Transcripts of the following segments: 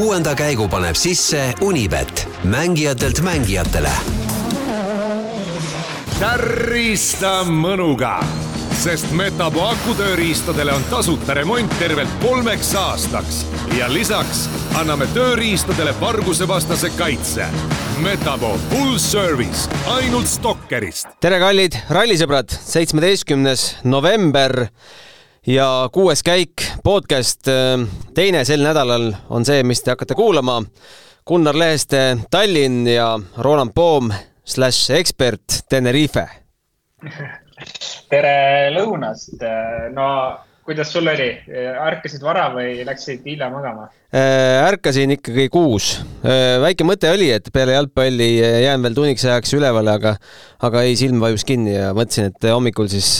kuuenda käigu paneb sisse Unibet, mängijatelt mängijatele. tärista mõnuga, sest Metapo akutööriistadele on tasuta remont tervelt kolmeks aastaks ja lisaks anname tööriistadele vargusevastase kaitse. Metapo full service ainult Stalkerist. tere, kallid rallisõbrad, seitsmeteistkümnes november ja kuues käik, podcast teine sel nädalal on see, mis te hakkate kuulama. Gunnar Leheste Tallinn ja Roland Poom slaš ekspert Tenerife. tere lõunast, no kuidas sul oli, ärkasid vara või läksid hilja magama? ärkasin ikkagi kuus. väike mõte oli, et peale jalgpalli jään veel tunniks ajaks ülevale, aga, aga ei, silm vajus kinni ja mõtlesin, et hommikul siis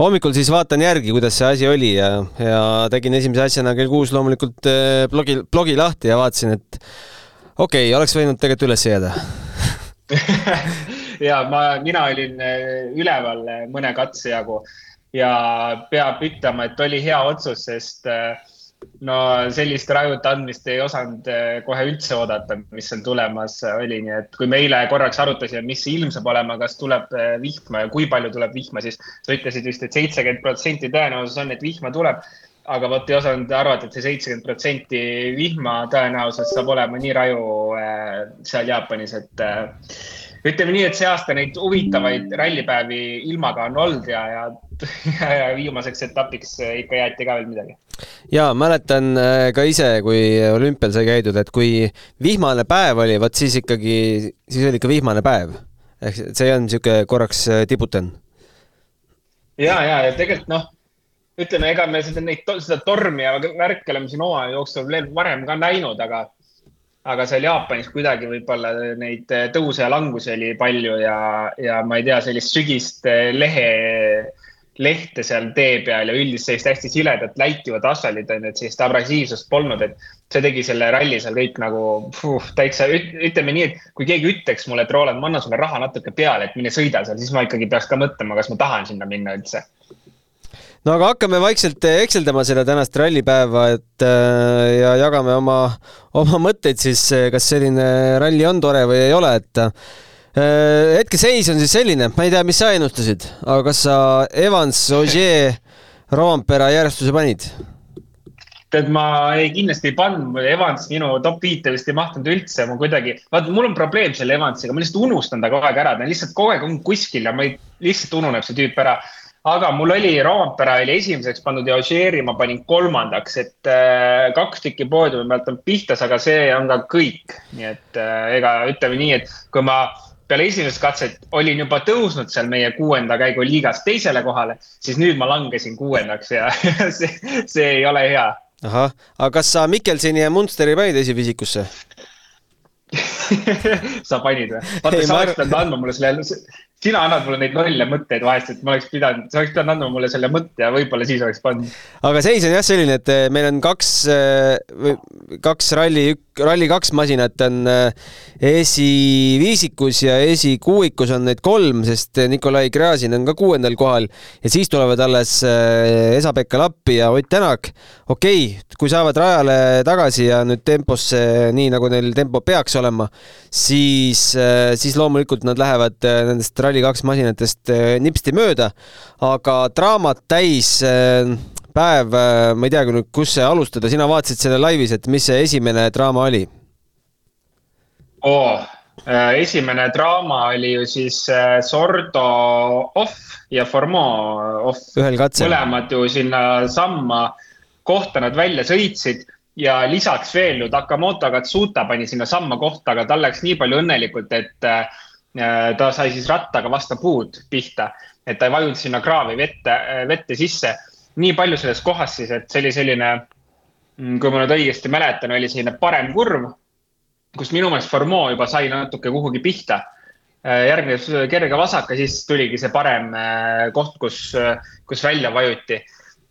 hommikul siis vaatan järgi, kuidas see asi oli ja, ja tegin esimese asjana kell kuus loomulikult blogi, blogi lahti ja vaatasin, et okei okay,, oleks võinud tegelikult üles jääda. Ja ma, mina olin üleval mõne katse jagu ja peab ütlema, et oli hea otsus, sest no sellist rajut andmist ei osanud kohe üldse oodata, mis seal tulemas oli, nii et kui me eile korraks arutasime, mis ilm saab olema, kas tuleb vihma ja kui palju tuleb vihma, siis sa ütlesid vist et, et seitsekümmend protsenti tõenäosus on, et vihma tuleb. aga vot ei osanud arvata, et see seitsekümmend protsenti vihma tõenäosus saab olema nii raju seal Jaapanis, et ütleme nii, et see aasta neid huvitavaid rallipäevi ilmaga on olnud ja, ja, ja viimaseks etapiks ikka jäeti ka veel midagi. ja mäletan ka ise, kui olümpial sai käidud, et kui vihmane päev oli, vot siis ikkagi, siis oli ikka vihmane päev. ehk see ei olnud niisugune korraks tiputan. ja, ja, ja tegelikult noh, ütleme, ega me seda, neid, seda tormi ja värki oleme siin hooaja jooksul varem ka näinud, aga aga seal Jaapanis kuidagi võib-olla neid tõuse ja langusi oli palju ja, ja ma ei tea, sellist sügist lehe, lehte seal tee peal ja üldist sellist hästi siledat läikivat asfaldit on ju, et sellist abrasiivsust polnud, et see tegi selle ralli seal kõik nagu puh, täitsa, ütleme nii, et kui keegi ütleks mulle, et Roland, ma annan sulle raha natuke peale, et mine sõida seal, siis ma ikkagi peaks ka mõtlema, kas ma tahan sinna minna üldse no aga hakkame vaikselt ekseldama seda tänast rallipäeva, et äh, ja jagame oma, oma mõtteid siis, kas selline ralli on tore või ei ole, et hetkeseis on siis selline, ma ei tea, mis sa ennustasid, aga kas sa Evans, Ogier, Roompere järjestuse panid? tead, ma ei, kindlasti ei pannud, Evans minu top viite vist ei mahtunud üldse, ma kuidagi, vaata, mul on probleem selle Evansiga, ma lihtsalt unustan ta kogu aeg ära, ta on lihtsalt kogu aeg on kuskil ja ma ei, lihtsalt ununeb see tüüp ära aga mul oli, Roompere oli esimeseks pandud ja Ožeeri ma panin kolmandaks, et äh, kaks tükki poodiumi pealt on pihtas, aga see on ka kõik. nii et äh, ega ütleme nii, et kui ma peale esimest katset olin juba tõusnud seal meie kuuenda käigu liigas teisele kohale, siis nüüd ma langesin kuuendaks ja see, see ei ole hea. ahah, aga kas sa Mikkelseni ja Munsteri panid esifisikusse sa panid või? vaata, sa oleks pidanud andma mulle selle, sina annad mulle neid lolle mõtteid vahest, et ma oleks pidanud, sa oleks pidanud andma mulle selle mõtte ja võib-olla siis oleks pannud. aga seis on jah selline, et eh, meil on kaks, eh, kaks ralli, ralli kaks masinat on eh, esiviisikus ja esikuuikus on neid kolm, sest Nikolai Gräzin on ka kuuendal kohal ja siis tulevad alles Esa-Pekka Lappi ja Ott Tänak. okei okay,, kui saavad rajale tagasi ja nüüd temposse, nii nagu neil tempo peaks olema, siis, siis loomulikult nad lähevad nendest Rally2 masinatest nipsti mööda, aga draamat täis päev, ma ei tea küll, kus alustada, sina vaatasid selle laivis, et mis see esimene draama oli? oo, esimene draama oli ju siis Sordo off ja Formo off. mõlemad ju sinna samma kohta nad välja sõitsid ja lisaks veel ju Takamoto Katsuta pani sinna samma kohta, aga tal läks nii palju õnnelikult, et äh, ta sai siis rattaga vastu puud pihta, et ta ei vajunud sinna kraavi vette, vette sisse. nii palju selles kohas siis, et see oli selline, mm, kui ma nüüd õigesti mäletan, oli selline parem kurv, kus minu meelest Formeau juba sai natuke kuhugi pihta. Äh, järgnes kerge vasak ja siis tuligi see parem äh, koht, kus, kus välja vajuti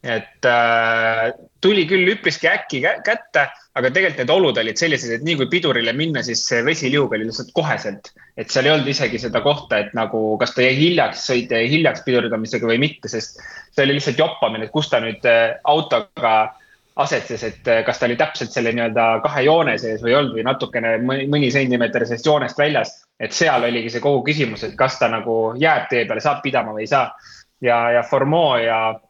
et äh, tuli küll üpriski äkki kätte, aga tegelikult need olud olid sellised, et nii kui pidurile minna, siis see vesiliug oli lihtsalt koheselt. et seal ei olnud isegi seda kohta, et nagu, kas ta jäi hiljaks, jäi hiljaks pidurdamisega või mitte, sest see oli lihtsalt joppamine, et kus ta nüüd äh, autoga, asetis, et kas ta oli täpselt selle nii-öelda kahe joone sees või ei olnud või natukene mõni sentimeeter sellest joonest väljas. et seal oligi see kogu küsimus, et kas ta nagu jääb tee peale, saab pidama või ei saa. ja, ja Formeau ja äh,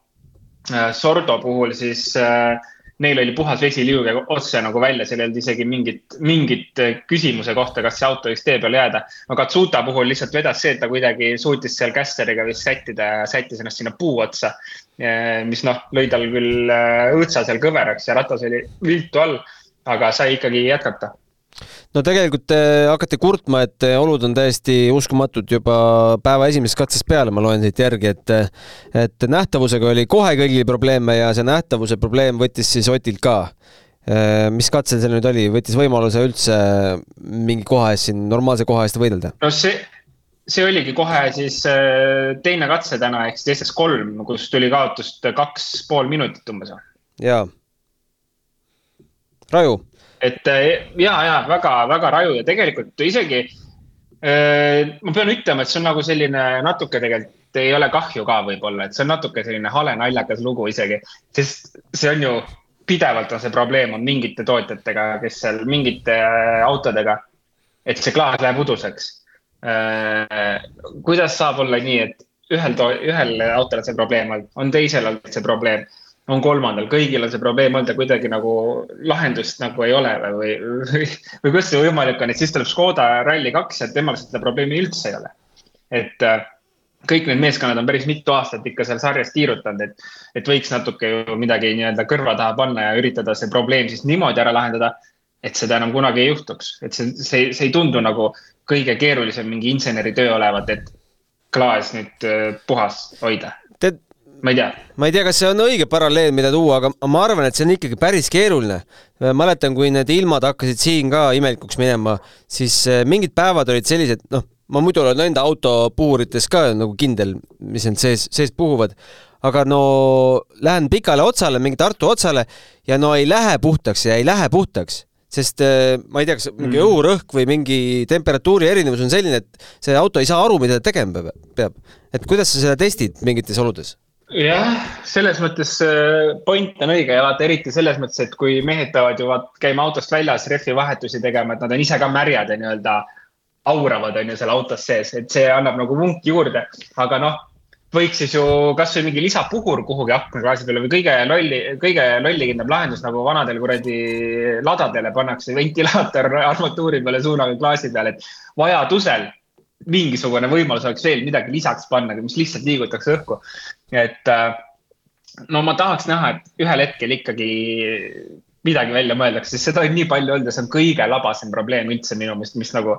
Sordo puhul siis äh, neil oli puhas vesi liuge otse nagu välja, seal ei olnud isegi mingit, mingit küsimuse kohta, kas see auto võiks tee peale jääda. no Katsuta puhul lihtsalt vedas see, et ta kuidagi suutis seal kässeriga vist sättida ja sättis ennast sinna puu otsa. mis noh, lõi tal küll äh, õõtsa seal kõveraks ja ratas oli viltu all, aga sai ikkagi jätkata no tegelikult te äh, hakkate kurtma, et äh, olud on täiesti uskumatud juba päeva esimesest katsest peale, ma loen siit järgi, et äh, et nähtavusega oli kohe kõigil probleeme ja see nähtavuse probleem võttis siis Otilt ka. mis katsel see nüüd oli, võttis võimaluse üldse mingi koha eest siin, normaalse koha eest võidelda? no see, see oligi kohe siis teine katse täna ehk siis SS3, kus tuli kaotust kaks pool minutit umbes. jaa. Raju et äh, ja, ja väga-väga raju ja tegelikult isegi äh, ma pean ütlema, et see on nagu selline natuke tegelikult ei ole kahju ka võib-olla, et see on natuke selline hale naljakas lugu isegi, sest see on ju pidevalt on see probleem on mingite tootjatega, kes seal mingite äh, autodega, et see klaas läheb uduseks. kuidas saab olla nii, et ühel, ühel autol on see probleem on teisel olnud see probleem on kolmandal, kõigil on see probleem olnud ja kuidagi nagu lahendust nagu ei ole või, või, või kuidas see võimalik on, et siis tuleb Škoda Rally2 ja temal seda probleemi üldse ei ole. et äh, kõik need meeskonnad on päris mitu aastat ikka seal sarjas tiirutanud, et, et võiks natuke ju midagi nii-öelda kõrva taha panna ja üritada see probleem siis niimoodi ära lahendada, et seda enam kunagi ei juhtuks, et see, see, see ei tundu nagu kõige keerulisem mingi inseneritöö olevat, et klaas nüüd äh, puhas hoida. tead, ma ei tea. ma ei tea, kas see on õige paralleel, mida tuua, aga ma arvan, et see on ikkagi päris keeruline. mäletan, kui need ilmad hakkasid siin ka imelikuks minema, siis eh, mingid päevad olid sellised, noh, ma muidu olen enda auto puhurites ka nagu kindel, mis need sees, sees puhuvad, aga no lähen pikale otsale, mingi Tartu otsale ja no ei lähe puhtaks ja ei lähe puhtaks sest eh, ma ei tea, kas mingi mm. õhurõhk või mingi temperatuuri erinevus on selline, et see auto ei saa aru, mida ta tegema peab. et kuidas sa seda testid mingites oludes? Jah, selles mõttes äh, point on õige ja vaata eriti selles mõttes, et kui mehed peavad ju vaat käima autost väljas rehvi vahetusi tegema, et nad on ise ka märjad ja nii-öelda auravad on ju seal autos sees, et see annab nagu vunki juurde, aga noh, võiks siis ju kasvõi mingi lisapuhur kuhugi aknaklaasi peale või kõige lolli, kõige lollikindlam lahendus nagu vanadel kuradi ladadele pannakse ventilaator armatuuri peale suunaga klaasi peale, et vajadusel mingisugune võimalus oleks veel midagi lisaks panna, mis lihtsalt liigutakse õhku. et äh, no ma tahaks näha, et ühel hetkel ikkagi midagi välja mõeldakse, sest seda on nii palju olnud ja see on kõige labasem probleem üldse minu meelest, mis nagu,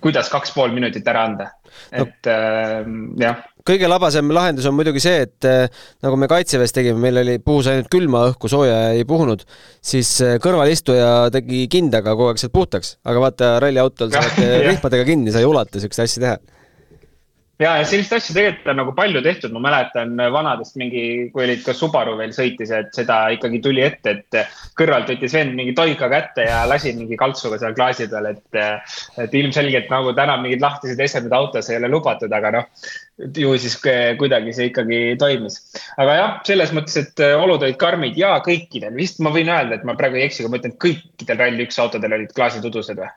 kuidas kaks pool minutit ära anda, et äh, jah. kõige labasem lahendus on muidugi see, et äh, nagu me Kaitseväes tegime, meil oli, puhus ainult külma õhku, sooja ei puhunud, siis äh, kõrvalistuja tegi kindaga kogu aeg sealt puhtaks, aga vaata ralliautol saad rihmadega kinni, sa ei ulata siukseid asju teha ja, ja sellist asja tegelikult on nagu palju tehtud, ma mäletan vanadest mingi, kui olid ka Subaru veel sõitis, et seda ikkagi tuli ette, et kõrvalt võttis vend mingi toika kätte ja lasi mingi kaltsuga seal klaasi peal, et. et ilmselgelt nagu täna mingid lahtised esemed autos ei ole lubatud, aga noh, ju siis kuidagi see ikkagi toimis. aga jah, selles mõttes, et olud olid karmid ja kõikidel, vist ma võin öelda, et ma praegu ei eksi, kui ma ütlen, kõikidel Rally1 autodel olid klaasid udused või?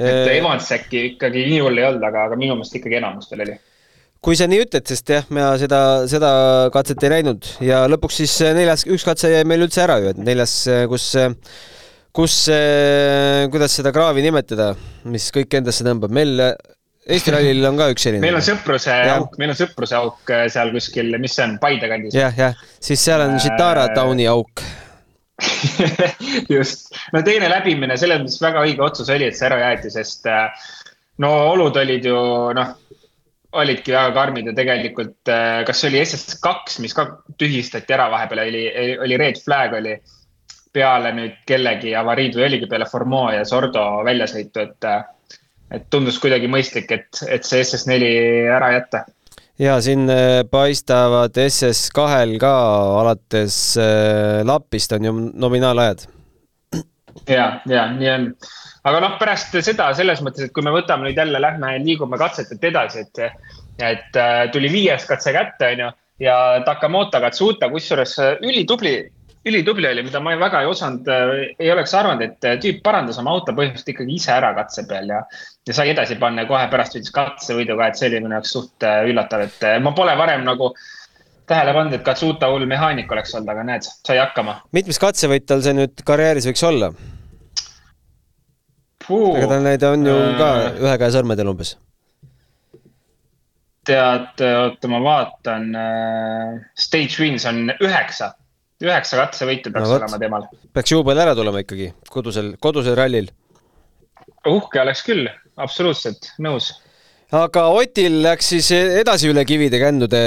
Et äh, Evans äkki ikkagi nii hull ei olnud, aga, aga minu meelest ikkagi enamustel oli. kui sa nii ütled, sest jah, ma seda, seda katset ei näinud ja lõpuks siis äh, neljas, üks katse jäi meil üldse ära ju, et neljas, äh, kus, kus, kuidas seda kraavi nimetada, mis kõik endasse tõmbab, meil Eesti rallil on ka üks selline. meil on sõpruse auk, meil on sõpruse auk seal kuskil, mis see on, Paide kandis. jah, jah, siis seal on Chitara Towni auk just, no teine läbimine selles mõttes väga õige otsus oli, et see ära jäeti, sest äh, no olud olid ju noh, olidki väga karmid ja tegelikult äh, kas see oli SS2, mis ka tühistati ära vahepeal, oli, oli red flag oli peale nüüd kellegi avariid või oligi peale Formeau ja Sordo väljasõitu, et, äh, et tundus kuidagi mõistlik, et, et see SS4 ära jätta ja siin äh, paistavad SS2-l ka alates äh, Lapist on ju nominaalajad. ja, ja nii on. aga noh, pärast seda selles mõttes, et kui me võtame nüüd jälle, lähme liigume katsetelt edasi, et, et äh, tuli viies katse kätte, onju ja Takamoto Katsuta, kusjuures ülitubli ülitubli oli, mida ma väga ei osanud, ei oleks arvanud, et tüüp parandas oma auto põhimõtteliselt ikkagi ise ära katse peal ja, ja sai edasi panna kohe pärast võitis katsevõiduga, et see oli minu jaoks suht üllatav, et ma pole varem nagu tähele pannud, et Katsuta hull mehaanik oleks olnud, aga näed, sai hakkama. mitmes katsevõit tal see nüüd karjääris võiks olla? ega tal neid on ju ka äh. ühe käe sõrmedel umbes. tead, oota, ma vaatan äh,. Stage wins on üheksa, üheksa katsevõitu peaks no, võt. olema temal. peaks juubel ära tulema ikkagi kodusel, kodusel rallil. uhke oleks küll, absoluutselt nõus aga Otil läks siis edasi üle kivide kändude.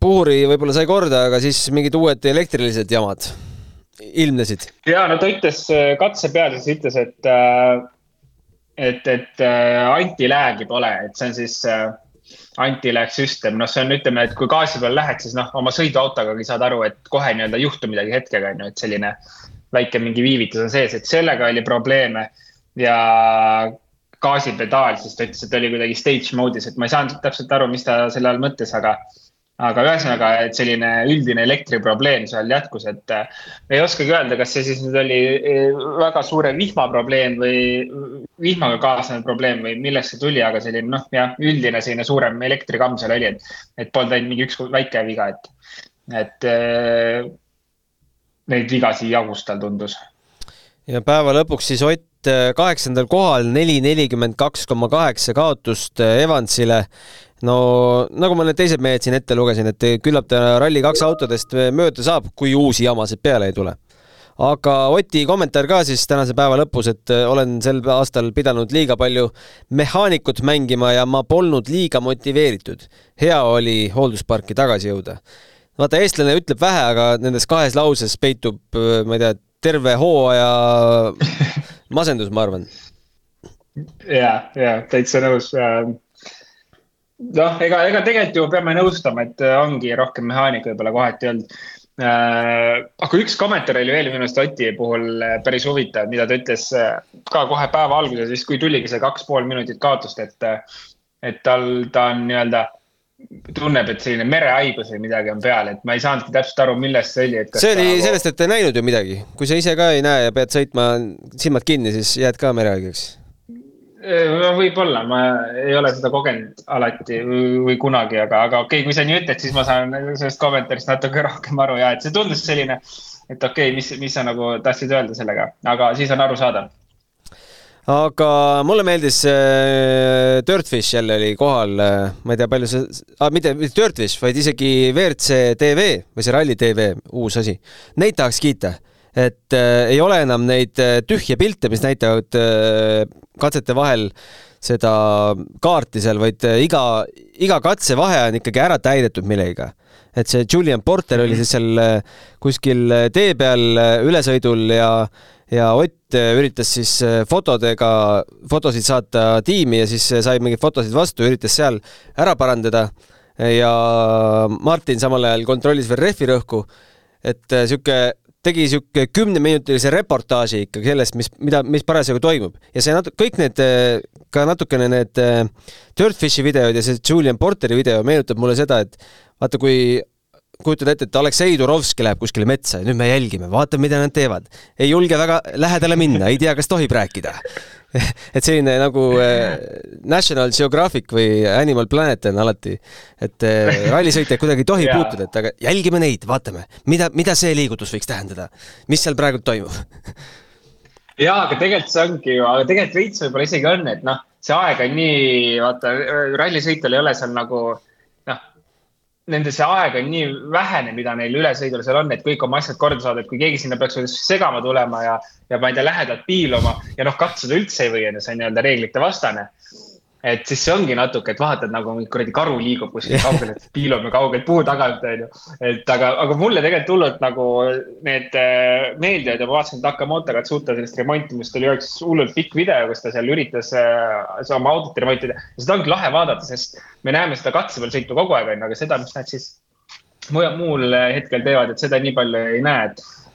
puhuri võib-olla sai korda, aga siis mingid uued elektrilised jamad ilmnesid. ja no ta ütles äh, katse peale, siis ütles, et, äh, et, et äh, antiläägi pole, et see on siis antilääg süsteem, noh, see on, ütleme, et kui gaasi peal lähed, siis noh, oma sõiduautogagi saad aru, et kohe nii-öelda juhtub midagi hetkega, on ju, et selline väike mingi viivitus on sees, et sellega oli probleeme. Ja gaasipedaal, siis ta ütles, et oli kuidagi stage mode'is, et ma ei saanud täpselt aru, mis ta selle all mõtles, aga aga ühesõnaga, et selline üldine elektriprobleem seal jätkus, et äh, ei oskagi öelda, kas see siis nüüd oli äh, väga suure vihmaprobleem või vihmaga kaasnev probleem või millest see tuli, aga selline noh, jah, üldine selline suurem elektrikamm seal oli, et, et polnud ainult mingi üks väike viga, et, et äh, neid vigasid jagus tal tundus. ja päeva lõpuks siis Ott kaheksandal kohal, neli nelikümmend kaks koma kaheksa kaotust Evansile no nagu ma need teised mehed siin ette lugesin, et küllap ta Rally2 autodest mööda saab, kui uusi jamasid peale ei tule. Aga Oti kommentaar ka siis tänase päeva lõpus, et olen sel aastal pidanud liiga palju mehaanikut mängima ja ma polnud liiga motiveeritud. hea oli hooldusparki tagasi jõuda. vaata, eestlane ütleb vähe, aga nendes kahes lauses peitub, ma ei tea, terve hooaja masendus, ma arvan. ja, ja täitsa nõus noh, ega, ega tegelikult ju peame nõustama, et äh, ongi rohkem mehaanika võib-olla kohati olnud äh,. Aga üks kommentaar oli veel minu arust Oti puhul äh, päris huvitav, mida ta ütles äh, ka kohe päeva alguses, siis kui tuligi see kaks pool minutit kaotust, et, et tal, ta on nii-öelda tunneb, et selline merehaigus või midagi on peal, et ma ei saanudki täpselt aru, millest see oli. see oli ta... sellest, et ei näinud ju midagi, kui sa ise ka ei näe ja pead sõitma silmad kinni, siis jääd ka merehaigeks võib-olla, ma ei ole seda kogenud alati või kunagi, aga, aga okei okay,, kui sa nii ütled, siis ma saan sellest kommentaarist natuke rohkem aru ja et see tundus selline, et okei okay,, mis, mis sa nagu tahtsid öelda sellega, aga siis on arusaadav. aga mulle meeldis äh,, Dirtfish jälle oli kohal äh,, ma ei tea, palju see ah,, mitte, mitte Dirtfish, vaid isegi WRC tv või see Rally tv, uus asi. Neid tahaks kiita et äh, ei ole enam neid äh, tühje pilte, mis näitavad äh, katsete vahel seda kaarti seal, vaid äh, iga, iga katsevahe on ikkagi ära täidetud millegagi. et see Julian Porter oli siis seal äh, kuskil äh, tee peal ülesõidul ja ja Ott üritas siis fotodega, fotosid saata tiimi ja siis sai mingeid fotosid vastu, üritas seal ära parandada. ja Martin samal ajal kontrollis veel rehvi rõhku. et sihuke tegi sihuke kümneminutilise reportaaži ikkagi sellest, mis, mida, mis parasjagu toimub. Ja see natu-, kõik need, ka natukene need äh, Dirtfishi videod ja see Julian Porteri video meenutab mulle seda, et vaata, kui kujutad ette, et Aleksei Turovski läheb kuskile metsa ja nüüd me jälgime, vaatame, mida nad teevad. ei julge väga lähedale minna, ei tea, kas tohib rääkida. Et selline nagu äh, National Geographic või Animal Planet on alati, et äh, rallisõitjaid kuidagi ei tohi puutuda, et aga jälgime neid, vaatame, mida, mida see liigutus võiks tähendada, mis seal praegu toimub. Ja, aga tegelikult see ongi ju, aga tegelikult veits võib-olla isegi on, et noh, see aeg on nii, vaata, rallisõitjal ei ole seal nagu nende see aeg on nii vähene, mida neil ülesõidul seal on, et kõik oma asjad korda saada, et kui keegi sinna peaks segama tulema ja, ja ma ei tea, lähedalt piiluma ja noh, katsuda üldse ei või, on ju, see on nii-öelda reeglite vastane et siis see ongi natuke, et vaatad nagu kuradi karu liigub kuskil kaugel, et piilume kaugelt puu tagant, onju. et aga, aga mulle tegelikult hullult nagu need äh, meeldivad ja ma vaatasin, et Nakamoto Katsuta sellist remontimist oli üks hullult pikk video, kus ta seal üritas äh, oma autot remontida. seda ongi lahe vaadata, sest me näeme seda katse peal sõitu kogu aeg, onju, aga seda, mis nad siis muul hetkel teevad, et seda nii palju ei näe, et Äh,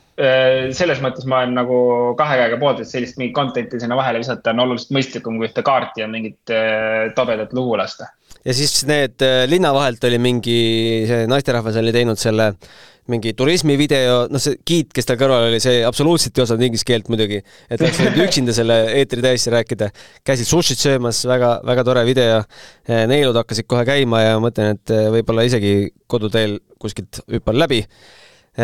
selles mõttes ma olen nagu kahe käega poolt, et sellist mingit content'i sinna vahele visata on oluliselt mõistlikum kui ühte kaarti ja mingit äh, tobedat lugu lasta ja siis need linna vahelt oli mingi, see naisterahvas oli teinud selle mingi turismivideo, noh, see giid, kes tal kõrval oli, see absoluutselt ei osanud inglise keelt muidugi, et oleks võinud üksinda selle eetri täiesti rääkida. käisid sushit söömas, väga, väga tore video. neelud hakkasid kohe käima ja mõtlen, et võib-olla isegi koduteel kuskilt hüppan läbi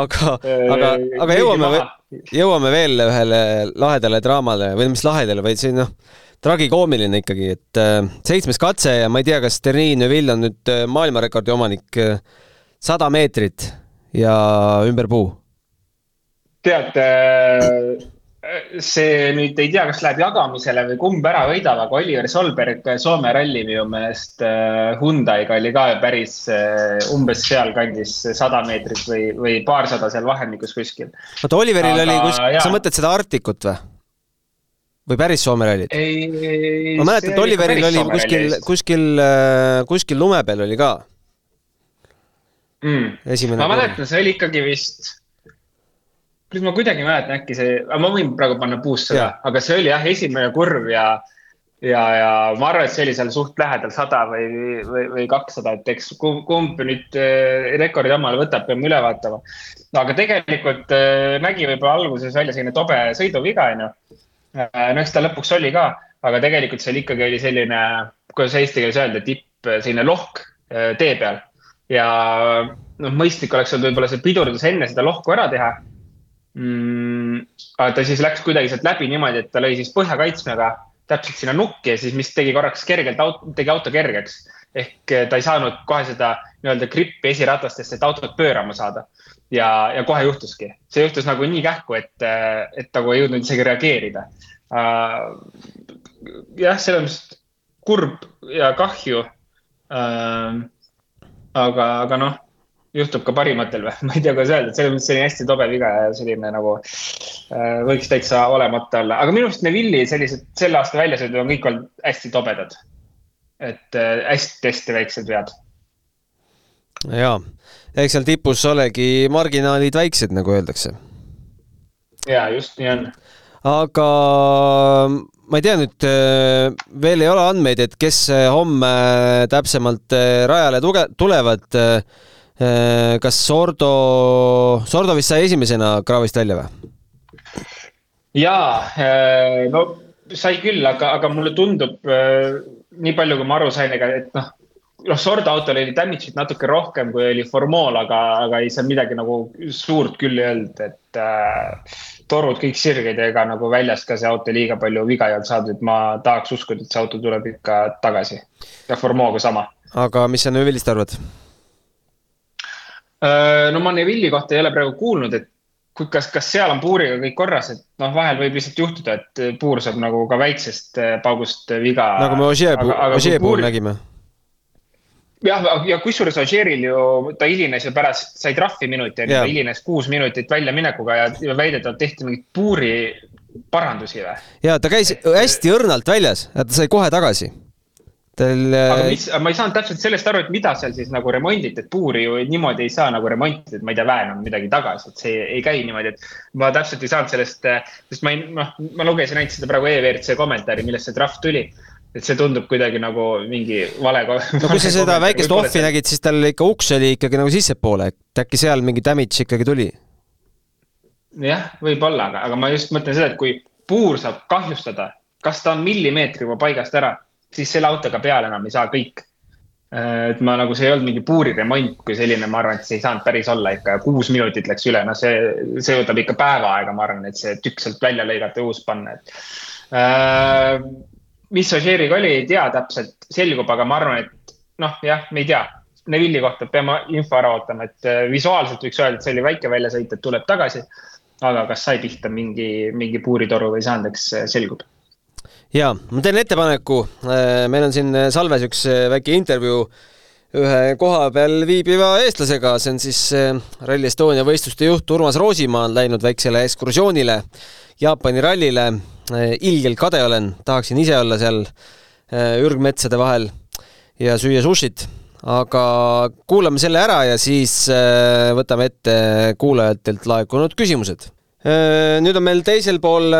aga, aga, aga jõuame, jõuame veel ühele lahedale draamale või mis lahedale, vaid see noh, tragikoomiline ikkagi, et äh, seitsmes katse ja ma ei tea, kas Terni Neville on nüüd äh, maailmarekordi omanik äh,, sada meetrit ja ümber puu. tead äh,, see nüüd ei tea, kas läheb jagamisele või kumb ära võidab, aga Oliver Solberg Soome ralli minu meelest äh, Hyundai'ga oli ka päris äh, umbes sealkandis sada meetrit või, või paarsada seal vahemikus kuskil. oota, Oliveril aga, oli kuskil, sa mõtled seda Arktikut või? või päris Soome rallit? ma mäletan, et Oliveril oli kuskil, kuskil, äh, kuskil lume peal oli ka mm.. ma mäletan, see oli ikkagi vist, kuidas ma kuidagi mäletan, äkki see, ma võin praegu panna puusse ka, aga see oli jah, esimene kurv ja, ja, ja ma arvan, et see oli seal suht lähedal sada või, või, või kakssada, et eks kumb, nüüd äh, rekordi omale võtab, peame üle vaatama. no aga tegelikult äh, nägi võib-olla alguses välja selline tobe sõiduviga, onju Äh, no eks ta lõpuks oli ka, aga tegelikult seal ikkagi oli selline, kuidas eesti keeles öelda, tipp, selline lohk äh, tee peal. ja noh, mõistlik oleks olnud võib-olla see pidurdus enne seda lohku ära teha mm,. aga ta siis läks kuidagi sealt läbi niimoodi, et ta lõi siis põhjakaitsmega täpselt sinna nukki ja siis, mis tegi korraks kergelt, tegi auto kergeks. ehk äh, ta ei saanud kohe seda nii-öelda grippi esiratastesse, et autot pöörama saada. ja, ja kohe juhtuski, see juhtus nagu nii kähku, et, et nagu ei jõudnud isegi reageerida Äh, jah, selles mõttes kurb ja kahju. Äh, aga, aga noh, juhtub ka parimatel või, ma ei tea, kuidas öelda, et selles mõttes selline hästi tobe viga ja selline nagu äh, võiks täitsa olemata olla, aga minu arust Neville'i sellised selle aasta väljasõidud on kõik olnud hästi tobedad. et hästi hästi väiksed vead. ja, eks seal tipus olegi marginaalid väiksed, nagu öeldakse. ja just nii on aga ma ei tea nüüd, äh, veel ei ole andmeid, et kes äh, homme täpsemalt äh, rajale tuge-, tulevad. Kas Sordo, Sordo vist sai esimesena kraavist välja või? jaa, no sai küll, aga, aga mulle tundub, nii palju kui ma aru sain, ega, et noh, noh, Sordo autol oli damage'it natuke rohkem, kui oli Formol, aga, aga ei seal midagi nagu suurt küll ei olnud, et äh, torud kõik sirged ja ega nagu väljast ka see auto liiga palju viga ei olnud saadud, et ma tahaks uskuda, et see auto tuleb ikka tagasi. ja Formoga sama. aga mis sa Neville'ist arvad? Äh, no ma Neville'i kohta ei ole praegu kuulnud, et kui, kas, kas seal on puuriga kõik korras, et noh, vahel võib lihtsalt juhtuda, et puur saab nagu ka väiksest paugust viga. nagu me Ožee puhul puur... nägime jah, ja kusjuures Alžeeril ju ta hilines ju pärast, sai trahvi minuti, ta hilines kuus minutit väljaminekuga ja, ja väidetavalt tehti mingeid puuri parandusi või? ja ta käis hästi õrnalt väljas, ta sai kohe tagasi. Tal. aga mis, ma ei saanud täpselt sellest aru, et mida seal siis nagu remonditi, et puuri ju niimoodi ei saa nagu remontida, et ma ei tea, väänama midagi tagasi, et see ei käi niimoodi, et. ma täpselt ei saanud sellest, sest ma ei, noh, ma lugesin ainult seda praegu EVRC kommentaari, millest see trahv tuli et see tundub kuidagi nagu mingi vale. no kui sa seda väikest ohvi nägid, siis tal ikka uks oli ikkagi nagu sissepoole, et äkki seal mingi damage ikkagi tuli? jah, võib-olla, aga, aga ma just mõtlen seda, et kui puur saab kahjustada, kas ta on millimeetri juba paigast ära, siis selle autoga peale enam ei saa kõik. Äh, et ma nagu, see ei olnud mingi puuriremont kui selline, ma arvan, et see ei saanud päris olla ikka, kuus minutit läks üle, no see, see võtab ikka päeva aega, ma arvan, et see tükk sealt välja lõigata ja uus panna, et äh, mis Ožeeriga oli, ei tea täpselt, selgub, aga ma arvan, et noh, jah, me ei tea. Neville'i kohta peame info ära ootama, et äh, visuaalselt võiks öelda, et see oli väike väljasõit, et tuleb tagasi. aga kas sai pihta mingi, mingi puuritoru või ei saanud, eks selgub. Ja ma teen ettepaneku, äh, meil on siin salves üks väike intervjuu ühe koha peal viibiva eestlasega, see on siis Rally Estonia võistluste juht Urmas Roosimaa on läinud väiksele ekskursioonile Jaapani rallile. Äh, ilgelt kade olen, tahaksin ise olla seal äh, ürgmetsade vahel ja süüa sushit, aga kuulame selle ära ja siis äh, võtame ette kuulajatelt laekunud küsimused. Nüüd on meil teisel pool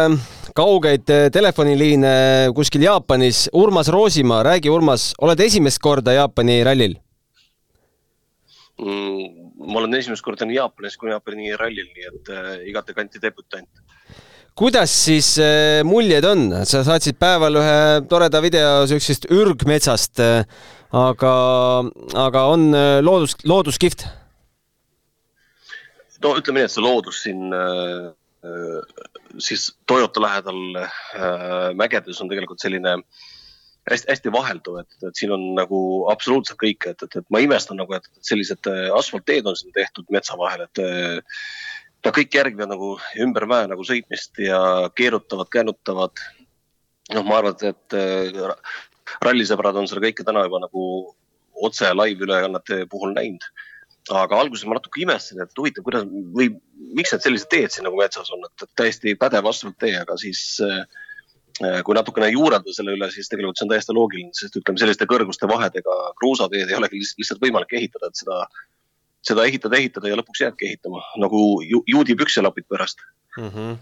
kaugeid telefoniliine kuskil Jaapanis. Urmas Roosimaa, räägi, Urmas, oled esimest korda Jaapani rallil mm,? ma olen esimest korda nii Jaapanis kui Jaapani rallil, nii et äh, igati kanti debütant. kuidas siis äh, muljed on, sa saatsid päeval ühe toreda video siuksest ürgmetsast äh,, aga, aga on äh, loodus, loodus kihvt? No ütleme nii, et see loodus siin äh, siis Toyota lähedal äh, mägedes on tegelikult selline äh, hästi-hästi vahelduv, et, et siin on nagu absoluutselt kõik, et, et, et ma imestan nagu, et sellised äh, asfaltteed on siin tehtud metsa vahel, et no kõik järgivad nagu ümber mäe nagu sõitmist ja keerutavad, käänutavad. noh, ma arvan, et, et rallisõbrad on seda kõike täna juba nagu otse live-ülekannete puhul näinud. Aga alguses ma natuke imestasin, et huvitav, kuidas või miks need sellised teed siin nagu metsas on, et täiesti pädev asfalttee, aga siis äh, kui natukene juurelda selle üle, siis tegelikult see on täiesti loogiline, sest ütleme, selliste kõrguste vahedega kruusateed ei olegi lihtsalt võimalik ehitada, et seda, seda ehitada, ehitada ja lõpuks jääbki ehitama nagu ju, juudi pükselapid pärast mm. -hmm.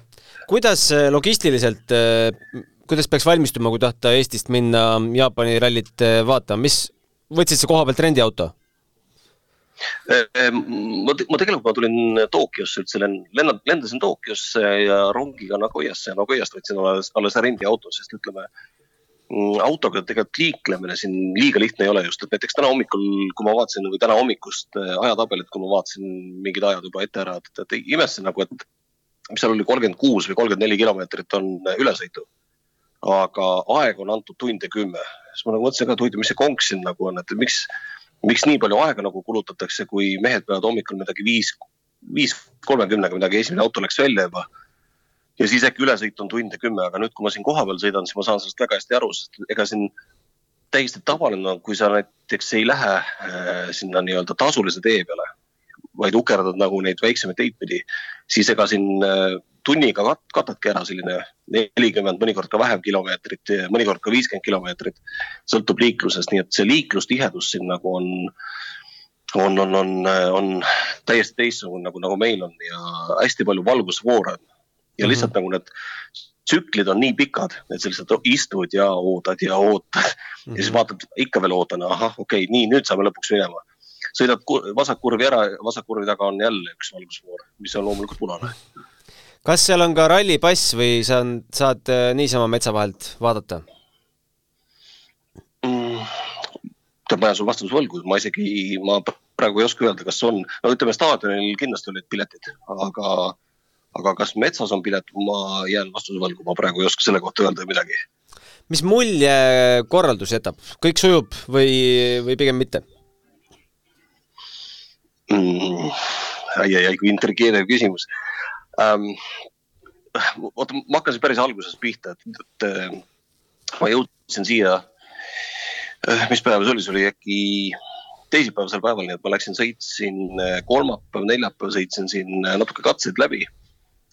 kuidas äh, logistiliselt, äh, kuidas peaks valmistuma, kui tahta Eestist minna Jaapani rallit vaatama, mis, võtsid sa koha pealt rendiauto? Ehm, ma, ma tegelikult ma tulin Tokyosse üldse, lendan, lendasin Tokyosse ja rongiga Nagoyasse ja Nagoyast võtsin alles, alles rendiauto, sest ütleme mm, autoga tegelikult liiklemine siin liiga lihtne ei ole just, et näiteks täna hommikul, kui ma vaatasin või täna hommikust äh, ajatabelit, kui ma vaatasin mingid ajad juba ette ära, et, et imestasin nagu, et mis seal oli, kolmkümmend kuus või kolmkümmend neli kilomeetrit on äh, ülesõitu. aga aeg on antud tund ja kümme, siis ma nagu mõtlesin ka, et huvitav, mis see konks siin nagu on, et miks miks nii palju aega nagu kulutatakse, kui mehed peavad hommikul midagi viis, viis kolmekümnega midagi, esimene auto läks välja juba. ja siis äkki ülesõit on tund ja kümme, aga nüüd, kui ma siin kohapeal sõidan, siis ma saan sellest väga hästi aru, sest ega siin täiesti tavaline on, kui sa näiteks ei lähe äh, sinna nii-öelda tasulise tee peale, vaid ukerdad nagu neid väiksemaid teid pidi, siis ega siin äh, tunniga kat-, katadki ära selline nelikümmend, mõnikord ka vähem kilomeetrit, mõnikord ka viiskümmend kilomeetrit. sõltub liiklusest, nii et see liiklustihedus siin nagu on, on, on, on, on täiesti teistsugune nagu, nagu meil on ja hästi palju valgusfoore on. ja lihtsalt mm -hmm. nagu need tsüklid on nii pikad, et sa lihtsalt istud ja ootad ja ootad mm -hmm. ja siis mhm. vaatad, ikka veel ootan, ahah, okei okay,, nii, nüüd saame lõpuks minema. sõidad vasakkurvi ära, vasakkurvi taga on jälle üks valgusfoor, mis on loomulikult punane kas seal on ka rallipass või sa saad äh, niisama metsa vahelt vaadata mm,? ma jään sul vastuse võlgu, ma isegi, ma praegu ei oska öelda, kas on, no ütleme, staadionil kindlasti olid piletid, aga, aga kas metsas on pilet, ma jään vastuse võlgu, ma praegu ei oska selle kohta öelda midagi. mis mulje korraldus jätab, kõik sujub või, või pigem mitte mm,? ai, ai, ai, kui intrigeeriv küsimus ähm,. oota, ma hakkasin päris algusest pihta, et, et äh, ma jõudsin siia. Äh, mis päev see oli, see oli äkki teisipäevasel päeval, nii et ma läksin, sõitsin äh, kolmapäev, neljapäev sõitsin siin natuke katseid läbi.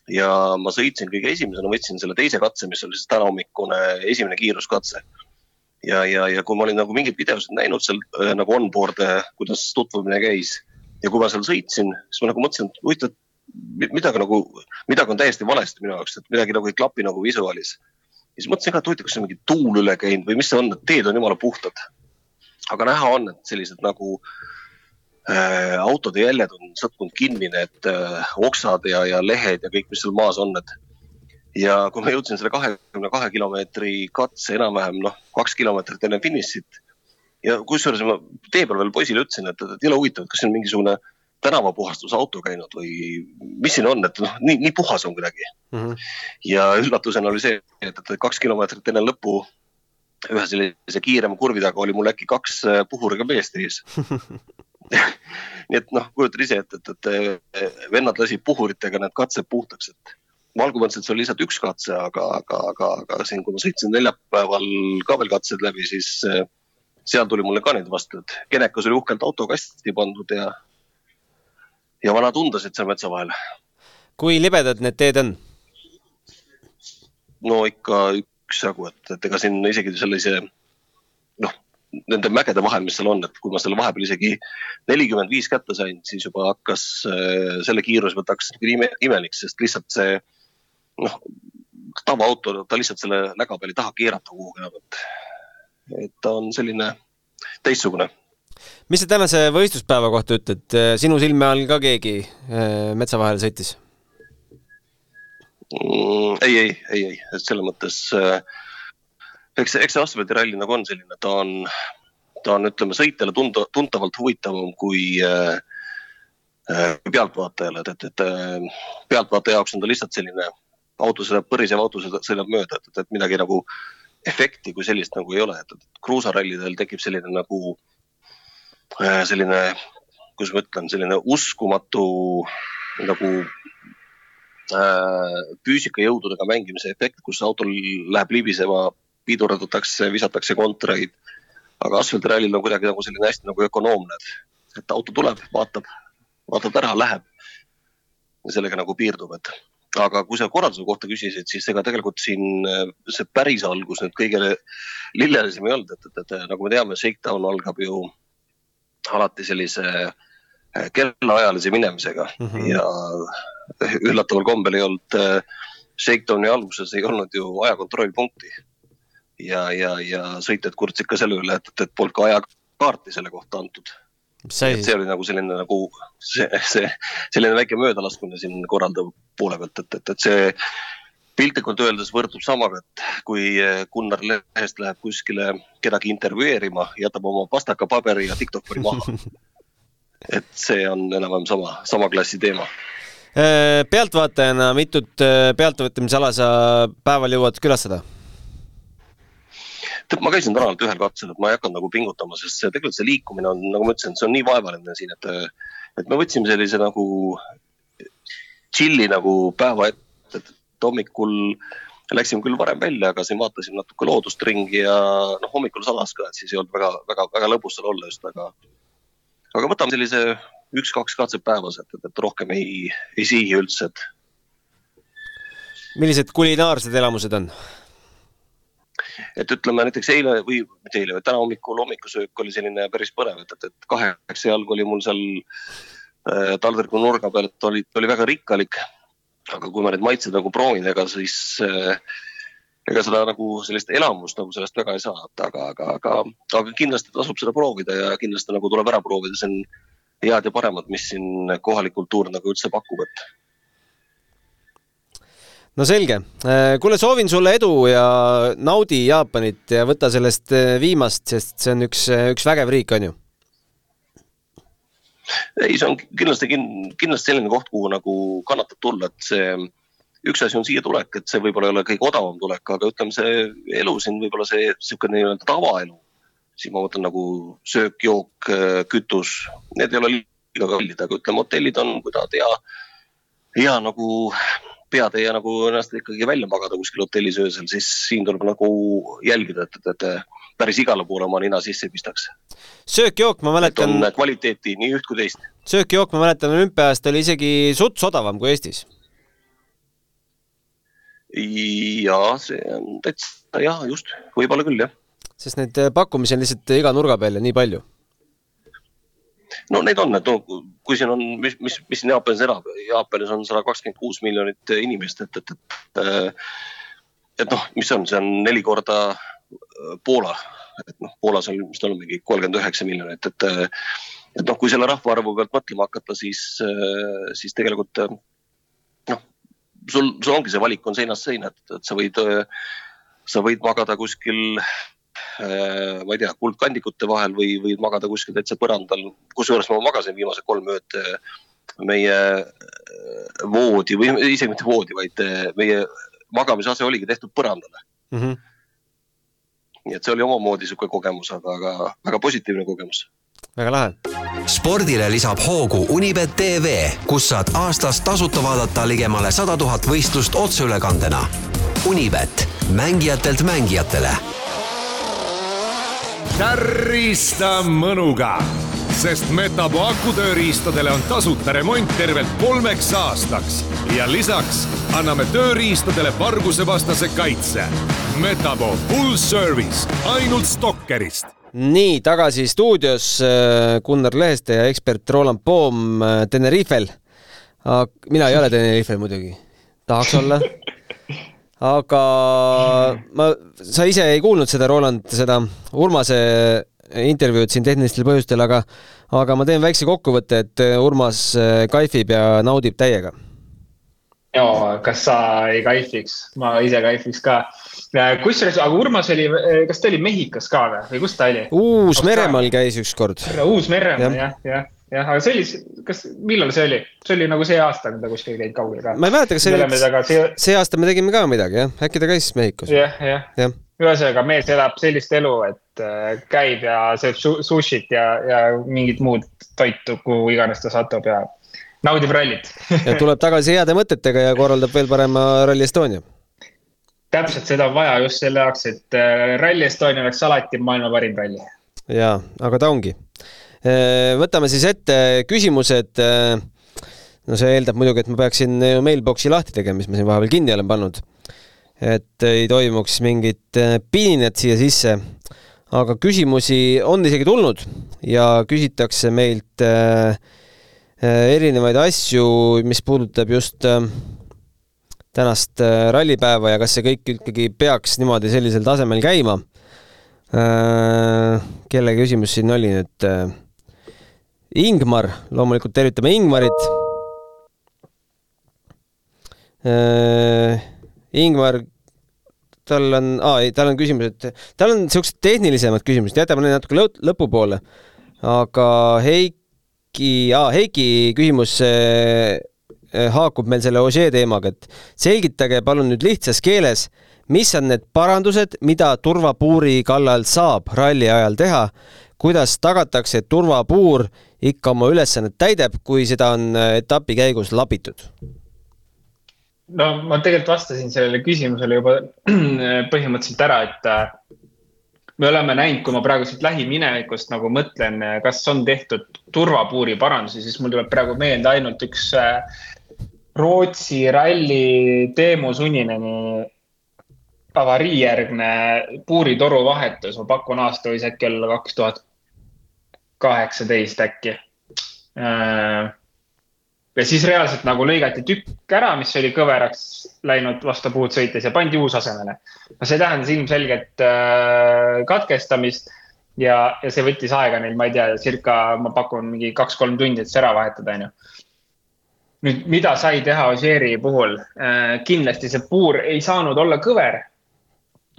ja ma sõitsin kõige esimesena, võtsin selle teise katse, mis oli siis tänahommikune esimene kiiruskatse ja, ja, ja kui ma olin nagu mingeid videosid näinud seal nagu onboard'e, kuidas tutvumine käis ja kui ma seal sõitsin, siis ma nagu mõtlesin, et huvitav, midagi nagu, midagi on täiesti valesti minu jaoks, et midagi nagu ei klapi nagu visuaalis. siis mõtlesin ka, et huvitav, kas on mingi tuul üle käinud või mis see on, teed on jumala puhtad. aga näha on, et sellised nagu äh, autode jäljed on sattunud kinni, need äh, oksad ja, ja lehed ja kõik, mis seal maas on, et ja kui ma jõudsin selle kahekümne kahe kilomeetri katse enam-vähem noh, kaks kilomeetrit enne finišit ja kusjuures ma tee peal veel poisile ütlesin, et, et jõle huvitav, et kas see on mingisugune äh, tänavapuhastusauto käinud või mis siin on, et noh, nii, nii puhas on kuidagi mm. -hmm. ja üllatusena oli see, et, et kaks kilomeetrit enne lõppu ühe sellise kiirema kurvi taga oli mul äkki kaks äh, puhuriga meest ees nii et noh, kujutad ise ette, et, et, et vennad lasid puhuritega need katsed puhtaks, et et see oli lihtsalt üks katse, aga, aga, aga, aga siin, kui ma sõitsin neljapäeval ka veel katsed läbi, siis äh, seal tuli mulle ka neid vastu, et genekas oli uhkelt autokasti pandud ja ja vanad undasid seal metsa vahel. kui libedad need teed on? no ikka üksjagu, et, et ega siin isegi sellise noh, nende mägede vahel, mis seal on, et kui ma selle vahepeal isegi nelikümmend viis kätte sain, siis juba hakkas äh, selle kiirus pealt hakkas ime, imelik, sest lihtsalt see noh, tavaauto, ta lihtsalt selle läga peal ei taha keerata kuhugi enam, et, et ta on selline teistsugune. Mis sa tänase võistluspäeva kohta ütled, sinu silme all ka keegi äh, metsa vahele sõitis? Mm,? ei, ei, ei, ei, et selles mõttes äh, eks, eks see asfaldiralli nagu on selline, ta on, ta on, ütleme, sõitjale tunda, tuntavalt huvitavam kui äh, äh, pealtvaatajale, et, et, et äh, pealtvaataja jaoks on ta lihtsalt selline auto sõidab, põrisev auto sõidab mööda, et, et, et midagi nagu efekti kui sellist nagu ei ole, et, et kruusarallidel tekib selline nagu äh, selline, kuidas ma ütlen, selline uskumatu nagu äh, füüsikajõududega mängimise efekt, kus autol läheb libisema pidurdatakse, visatakse kontraid. aga asfaltirallil on kuidagi nagu selline hästi nagu ökonoomne, et, et auto tuleb, vaatab, vaatab ära, läheb. ja sellega nagu piirdub, et aga kui sa korralduse kohta küsisid, siis ega tegelikult siin see päris algus nüüd kõige lillelisem ei olnud, et, et, et nagu me teame, Shakedown algab ju alati sellise eh, kellaajalise minemisega mm -hmm. ja üllataval kombel ei olnud eh, Shakedowni alguses ei olnud ju ajakontrollpunkti ja, ja, ja sõitjad kurtsid ka selle üle, et, et polnud ka ajakaarti selle kohta antud. see oli nagu selline nagu see, see selline väike möödalaskmine siin korraldaja poole pealt, et, et, et see piltlikult öeldes võrdub samaga, et kui Gunnar Lehest läheb kuskile kedagi intervjueerima, jätab oma pastakapaberi ja diktofoni maha. et see on enam-vähem sama, sama klassi teema äh, pealtvaatajana mitut äh, pealtvõtmisala sa päeval jõuad külastada? tead, ma käisin täna ainult ühel katsel, et ma ei hakanud nagu pingutama, sest see tegelikult see liikumine on, nagu ma ütlesin, see on nii vaevaline siin, et, et me võtsime sellise nagu chill'i nagu päeva ette, et hommikul läksime küll varem välja, aga siin vaatasime natuke loodust ringi ja noh, hommikul sadas ka, et siis ei olnud väga, väga, väga lõbus seal olla just, aga, aga võtame sellise üks-kaks katset päevas, et, et, et rohkem ei, ei sihi üldse, et. millised kulinaarsed elamused on? et ütleme näiteks eile või mitte eile, vaid täna hommikul hommikusöök oli selline päris põnev, et, et, et kaheksa jalgu oli mul seal äh, taldriku nurga peal, et oli, oli väga rikkalik. Aga kui ma neid maitseid nagu proovin, ega siis äh, ega seda nagu sellist elamust nagu sellest väga ei saa, aga, aga, aga, aga kindlasti tasub seda proovida ja kindlasti nagu tuleb ära proovida, see on head ja paremat, mis siin kohalik kultuur nagu üldse pakub, et. No selge, äh, kuule, soovin sulle edu ja naudi Jaapanit ja võta sellest äh, viimast, sest see on üks, üks vägev riik, on ju? Ei, see on kindlasti, kindlasti selline koht, kuhu nagu kannatab tulla, et see üks asi on siia tulek, et see võib-olla ei ole kõige odavam tulek, aga ütleme, see elu siin võib-olla see niisugune nii-öelda tavaelu, siin ma mõtlen nagu söök, jook, kütus, need ei ole liiga kallid, aga ütleme, hotellid on, kui tahad hea, hea nagu peatäie nagu ennast ikkagi välja magada kuskil hotellis öösel, siis siin tuleb nagu jälgida, et, et, et päris igale poole oma nina sisse ei pistaks. söök-jook, ma mäletan. kvaliteeti nii üht kui teist. söök-jook, ma mäletan, olümpiaajast oli isegi suts odavam kui Eestis. ja see on täitsa jah, just, võib-olla küll jah. sest neid pakkumisi on lihtsalt iga nurga peal ja nii palju no neid on, et no kui siin on, mis, mis, mis siin Jaapanis elab, Jaapanis on sada kakskümmend kuus miljonit inimest, et, et, et. et noh, mis see on, see on neli korda äh, Poola, et noh, Poolas on, ta on, mingi kolmkümmend üheksa miljonit, et. et noh, kui selle rahvaarvu pealt mõtlema hakata, siis, siis tegelikult noh, sul, sul ongi see valik on seinast seina, et, et sa võid, sa võid magada kuskil ma ei tea, kuldkandikute vahel või, või magada kuskil täitsa põrandal. kusjuures ma magasin viimased kolm ööd äh, meie äh, voodi või isegi mitte voodi, vaid meie magamisase oligi tehtud põrandale mm. -hmm. Nii et see oli omamoodi niisugune kogemus, aga, aga väga positiivne kogemus väga lahe. spordile lisab hoogu Unibet tv, kus saad aastas tasuta vaadata ligemale sada tuhat võistlust otseülekandena. Unibet, mängijatelt mängijatele tärista mõnuga, sest Metapo akutööriistadele on tasuta remont tervelt kolmeks aastaks ja lisaks anname tööriistadele vargusevastase kaitse. Metapo full service ainult Stalkerist nii, tagasi stuudios äh, Gunnar Leheste ja ekspert Roland Poom äh, Tenerifel. mina ei ole Tenerifel muidugi, tahaks olla. aga ma, sa ise ei kuulnud seda, Roland, seda Urmase intervjuud siin tehnilistel põhjustel, aga, aga ma teen väikse kokkuvõtte, et Urmas kaifib ja naudib täiega jaa, kas sa ei kaifiks, ma ise kaifiks ka. kusjuures, aga Urmas oli, kas ta oli Mehhikos ka või, või kus ta oli? Uus-Meremaal käis ükskord. Uus-Meremaal jah, jah, jah, aga see oli, kas, millal see oli? see oli nagu see aasta, kui ta kuskil käinud kaugel ka. ma ei mäleta, kas see oli, see... aasta me tegime ka midagi jah, äkki ta käis Mehhikos. jah, jah ja. Ühesõnaga mees elab sellist elu, et äh, käib ja sööb sushit ja, ja mingit muud toitu, kuhu iganes ta satub ja naudib rallit ja tuleb tagasi heade mõtetega ja korraldab veel parema Rally Estonia. täpselt, seda on vaja just selle jaoks, et äh, Rally Estonia oleks alati maailma parim ralli. jaa, aga ta ongi. Äh, võtame siis ette küsimused. No see eeldab muidugi, et ma peaksin mailbox'i lahti tegema, mis ma siin vahepeal kinni olen pannud. Et ei toimuks mingit piinet siia sisse. aga küsimusi on isegi tulnud ja küsitakse meilt äh, Äh, erinevaid asju, mis puudutab just äh, tänast äh, rallipäeva ja kas see kõik ikkagi peaks niimoodi sellisel tasemel käima. kelle küsimus siin oli nüüd? Ingmar, loomulikult tervitame Ingmarit. Ingmar, tal on, aa ei, tal on küsimus, et tal on siuksed tehnilisemad küsimused, jätame need natuke lõpupoole. aga Heik Heiki, Heiki küsimus äh, haakub meil selle Ožee teemaga, et selgitage palun nüüd lihtsas keeles, mis on need parandused, mida turvapuuri kallal saab ralli ajal teha, kuidas tagatakse, et turvapuur ikka oma ülesannet täidab, kui seda on äh, etapi käigus labitud? No ma tegelikult vastasin sellele küsimusele juba põhimõtteliselt ära, et äh, me oleme näinud, kui ma praegu siit lähiminevikust nagu mõtlen, kas on tehtud turvapuuri parandusi, siis mul tuleb praegu meelde ainult üks äh, Rootsi ralli Teemu Sunineni avariijärgne puuritoru vahetus, ma pakun, aasta võis äkki olla kaks tuhat kaheksateist äkki. Äh, ja siis reaalselt nagu lõigati tükk ära, mis oli kõveraks läinud vastu puud sõites ja pandi uus asemele. no see tähendas ilmselgelt äh, katkestamist ja, ja see võttis aega neil, ma ei tea, circa, ma pakun mingi kaks-kolm tundi, et see ära vahetada, onju. nüüd, mida sai teha Ožeeri puhul äh,? kindlasti see puur ei saanud olla kõver.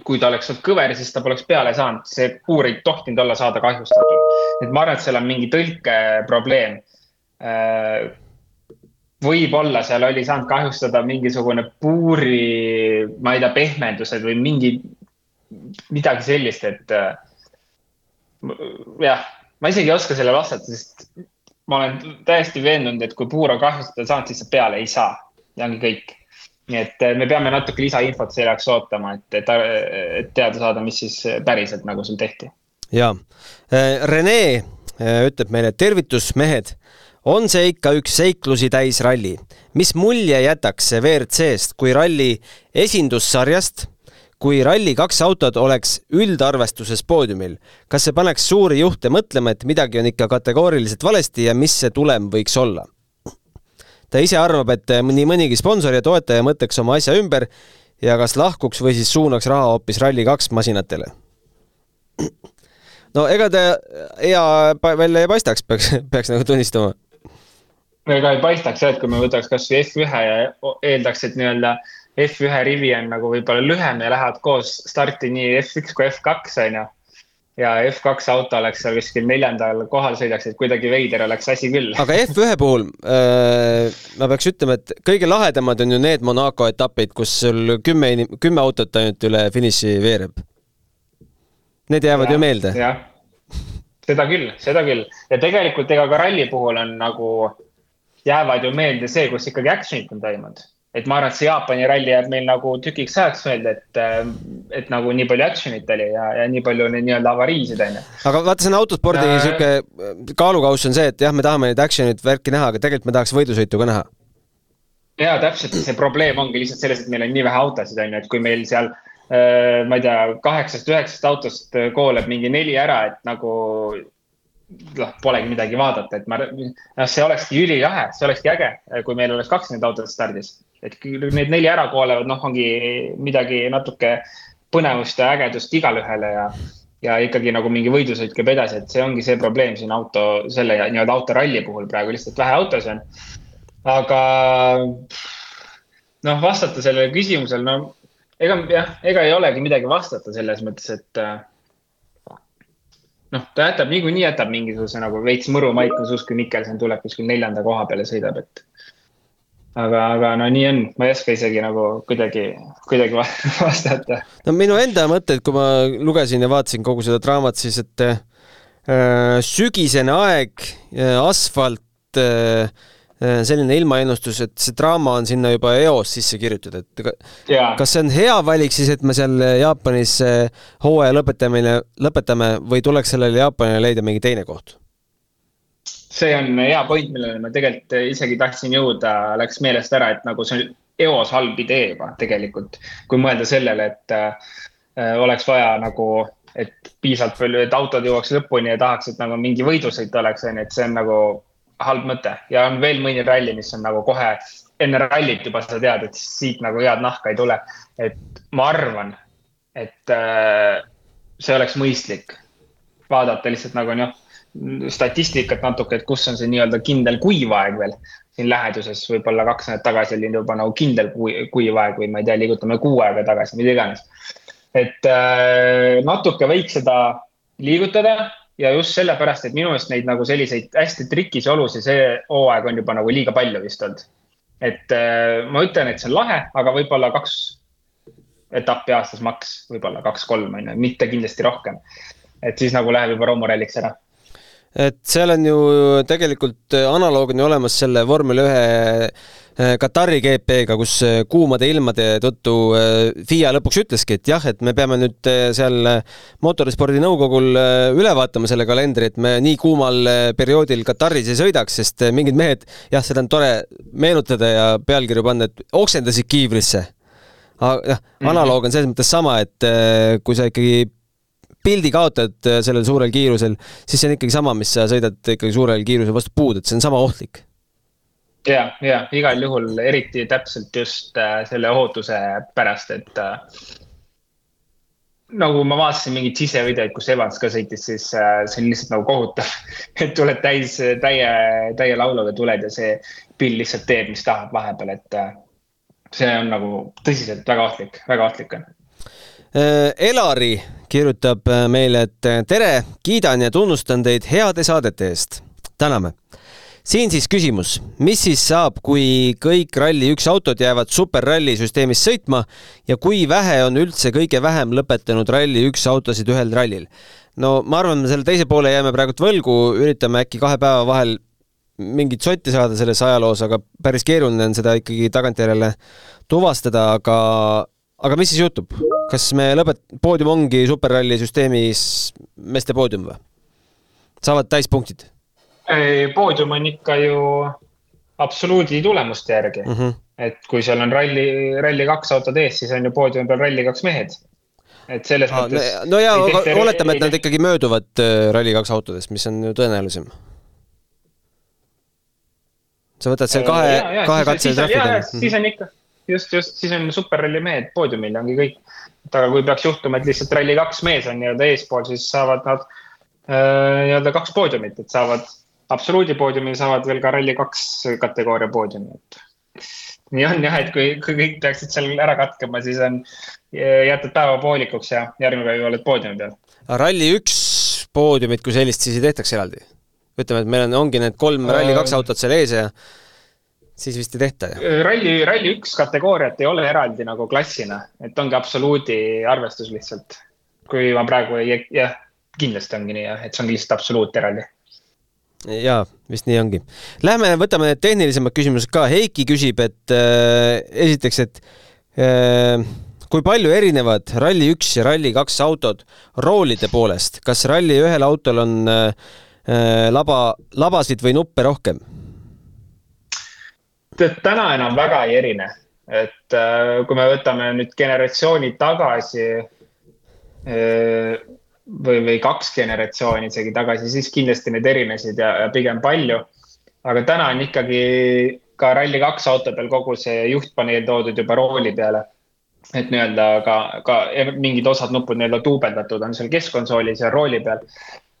kui ta oleks olnud kõver, siis ta poleks peale saanud, see puur ei tohtinud olla saada kahjustatud. et ma arvan, et seal on mingi tõlkeprobleem äh, võib-olla seal oli saanud kahjustada mingisugune puuri, ma ei tea, pehmendused või mingi, midagi sellist, et äh, jah, ma isegi ei oska sellele vastata, sest ma olen täiesti veendunud, et kui puur on kahjustada saanud, siis peale ei saa ja ongi kõik. nii et äh, me peame natuke lisainfot selle jaoks ootama, et, et, et teada saada, mis siis päriselt nagu sul tehti. ja, äh, Rene ütleb meile tervitus, mehed on see ikka üks seiklusi täis ralli. mis mulje jätaks see WRC-st kui ralli esindussarjast, kui Rally2 autod oleks üldarvestuses poodiumil? kas see paneks suuri juhte mõtlema, et midagi on ikka kategooriliselt valesti ja mis see tulem võiks olla? ta ise arvab, et nii mõnigi sponsor ja toetaja mõtleks oma asja ümber ja kas lahkuks või siis suunaks raha hoopis Rally2 masinatele no ega ta hea välja ei paistaks, peaks, peaks nagu tunnistama ega ei paistaks jah, et kui me võtaks kasvõi F1 ja eeldaks, et nii-öelda F1 rivi on nagu võib-olla lühem ja lähevad koos starti nii F1 kui F2 on ju. ja F2 auto oleks seal kuskil neljandal kohal sõidaks, et kuidagi veider oleks asi küll. aga F1 puhul äh, ma peaks ütlema, et kõige lahedamad on ju need Monaco etapid, kus sul kümme, kümme autot ainult üle finiši veereb. Need jäävad ja, ju meelde. jah, seda küll, seda küll ja tegelikult ega ka ralli puhul on nagu jäävad ju meelde see, kus ikkagi action'id on toimunud. et ma arvan, et see Jaapani ralli jääb meil nagu tükiks ajaks meelde, et, äh, et nagu nii palju action'it oli ja, ja nii palju neid nii-öelda avariisid on ju. aga vaata, see on autospordi äh, sihuke kaalukauss on see, et jah, me tahame neid action'it värki näha, aga tegelikult me tahaks võidusõitu ka näha. ja täpselt, see probleem ongi lihtsalt selles, et meil on nii vähe autosid on ju, et kui meil seal ma ei tea, kaheksast, üheksast autost kooleb mingi neli ära, et nagu noh, polegi midagi vaadata, et ma, noh, see olekski ülilahe, see olekski äge, kui meil oleks kakskümmend autot stardis. et need neli ära koolevad, noh, ongi midagi natuke põnevust ja ägedust igalühele ja, ja ikkagi nagu mingi võidusõit käib edasi, et see ongi see probleem siin auto, selle nii-öelda autoralli puhul praegu lihtsalt vähe autosid on. aga noh, vastata sellele küsimusele, no ega jah, ega ei olegi midagi vastata selles mõttes, et noh, ta jätab niikuinii jätab mingisuguse nagu veits mõru maiku suus, kui Mikkelson tuleb kuskil neljanda koha peale sõidab, et. aga, aga no nii on, ma ei oska isegi nagu kuidagi, kuidagi vastata. no minu enda mõtted, kui ma lugesin ja vaatasin kogu seda draamat, siis et äh, sügisene aeg äh,, asfalt äh, selline ilmaennustus, et see draama on sinna juba eos sisse kirjutatud, et ja. kas see on hea valik siis, et me seal Jaapanis äh, hooaja lõpetamine, lõpetame või tuleks sellele Jaapanile leida mingi teine koht? see on hea point, millele ma tegelikult isegi tahtsin jõuda, läks meelest ära, et nagu see on eos halb idee juba tegelikult, kui mõelda sellele, et äh, oleks vaja nagu et piisavalt palju, et autod jõuaks lõpuni ja tahaks, et nagu mingi võidusõit oleks, on ju, et see on nagu halb mõte ja on veel mõni ralli, mis on nagu kohe enne rallit juba sa tead, et siit nagu head nahka ei tule. et ma arvan, et äh, see oleks mõistlik vaadata lihtsalt nagu noh, statistikat natuke, et kus on see nii-öelda kindel kuiv aeg veel siin läheduses, võib-olla kaks nädalat tagasi oli juba nagu kindel kuiv aeg või ma ei tea, liigutame kuu aega tagasi, mida iganes. et äh, natuke võiks seda liigutada ja just sellepärast, et minu meelest neid nagu selliseid hästi trikis olusid, see hooaeg on juba nagu liiga palju vist olnud. et äh, ma ütlen, et see on lahe, aga võib-olla kaks etappi aastas maks, võib-olla kaks-kolm on ju, mitte kindlasti rohkem. et siis nagu läheb juba romuralliks ära et seal on ju tegelikult analoog on ju olemas selle vormel ühe Äh, Katari GP-ga, kus äh, kuumade ilmade tõttu äh, FIA lõpuks ütleski, et jah, et me peame nüüd seal mootorispordi nõukogul üle vaatama selle kalendri, et me nii kuumal perioodil Kataris ei sõidaks, sest mingid mehed, jah, seda on tore meenutada ja pealkirju panna, et oksendasid kiivrisse. jah, mhm. analoog on selles mõttes sama, et kui sa ikkagi pildi kaotad sellel suurel kiirusel, siis see on ikkagi sama, mis sa sõidad ikkagi suurel kiirusel vastu puud, et see on sama ohtlik ja, ja igal juhul eriti täpselt just äh, selle ohutuse pärast, et äh, nagu ma vaatasin mingeid sisevideoid, kus Evans ka sõitis, siis äh, see on lihtsalt nagu kohutav et tuled täis, täie, täie lauluga tuled ja see pill lihtsalt teeb, mis tahab vahepeal, et äh, see on nagu tõsiselt väga ohtlik, väga ohtlik on. Äh, Elari kirjutab äh, meile, et tere, kiidan ja tunnustan teid heade saadete eest. täname siin siis küsimus, mis siis saab, kui kõik Rally1 autod jäävad superralli süsteemis sõitma ja kui vähe on üldse kõige vähem lõpetanud Rally1 autosid ühel rallil? no ma arvan, selle teise poole jääme praegult võlgu, üritame äkki kahe päeva vahel mingit sotti saada selles ajaloos, aga päris keeruline on seda ikkagi tagantjärele tuvastada, aga, aga mis siis juhtub? kas me lõpet-, poodium ongi superralli süsteemis meeste poodium või? saavad täispunktid? poodium on ikka ju absoluudi tulemuste järgi mm. -hmm. et kui seal on ralli, Rally2 autod ees, siis on ju poodiumi peal Rally2 mehed. et selles ah, mõttes. no ja tehti, oletame, et nad ikkagi mööduvad äh, Rally2 autodest, mis on ju tõenäolisem. sa võtad seal kahe, kahe katse trahvi. siis on ikka, just, just, siis on superralli mehed poodiumil ongi kõik. et aga kui peaks juhtuma, et lihtsalt Rally2 mees on nii-öelda eespool, siis saavad nad äh, nii-öelda kaks poodiumit, et saavad absoluudi poodiumil saavad veel ka Rally2 kategooria poodiumi, et nii on jah, et kui, kui kõik peaksid seal ära katkema, siis on, jätad päeva poolikuks ja järgmine päev oled poodiumi peal. Rally1 poodiumit kui sellist siis ei tehtaks eraldi? ütleme, et meil on, ongi need kolm Rally2 autot seal ees ja siis vist ei tehta ju? Rally, Rally1 kategooriat ei ole eraldi nagu klassina, et ongi absoluudi arvestus lihtsalt. kui ma praegu ei, jah, kindlasti ongi nii jah, et see ongi lihtsalt absoluut eraldi jaa, vist nii ongi. Lähme võtame need tehnilisemad küsimused ka. Heiki küsib, et äh, esiteks, et äh, kui palju erinevad Rally1 ja Rally2 autod roolide poolest, kas Rally ühel autol on äh, äh laba, labasid või nuppe rohkem? Täna enam väga ei erine, et äh, kui me võtame nüüd generatsiooni tagasi äh, või, või kaks generatsiooni isegi tagasi, siis kindlasti need erinesid ja, ja pigem palju. aga täna on ikkagi ka Rally2 autodel kogu see juhtpaneel toodud juba rooli peale. et nii-öelda ka, ka mingid osad nupud nii-öelda duubeldatud on seal keskkonsoolis ja rooli peal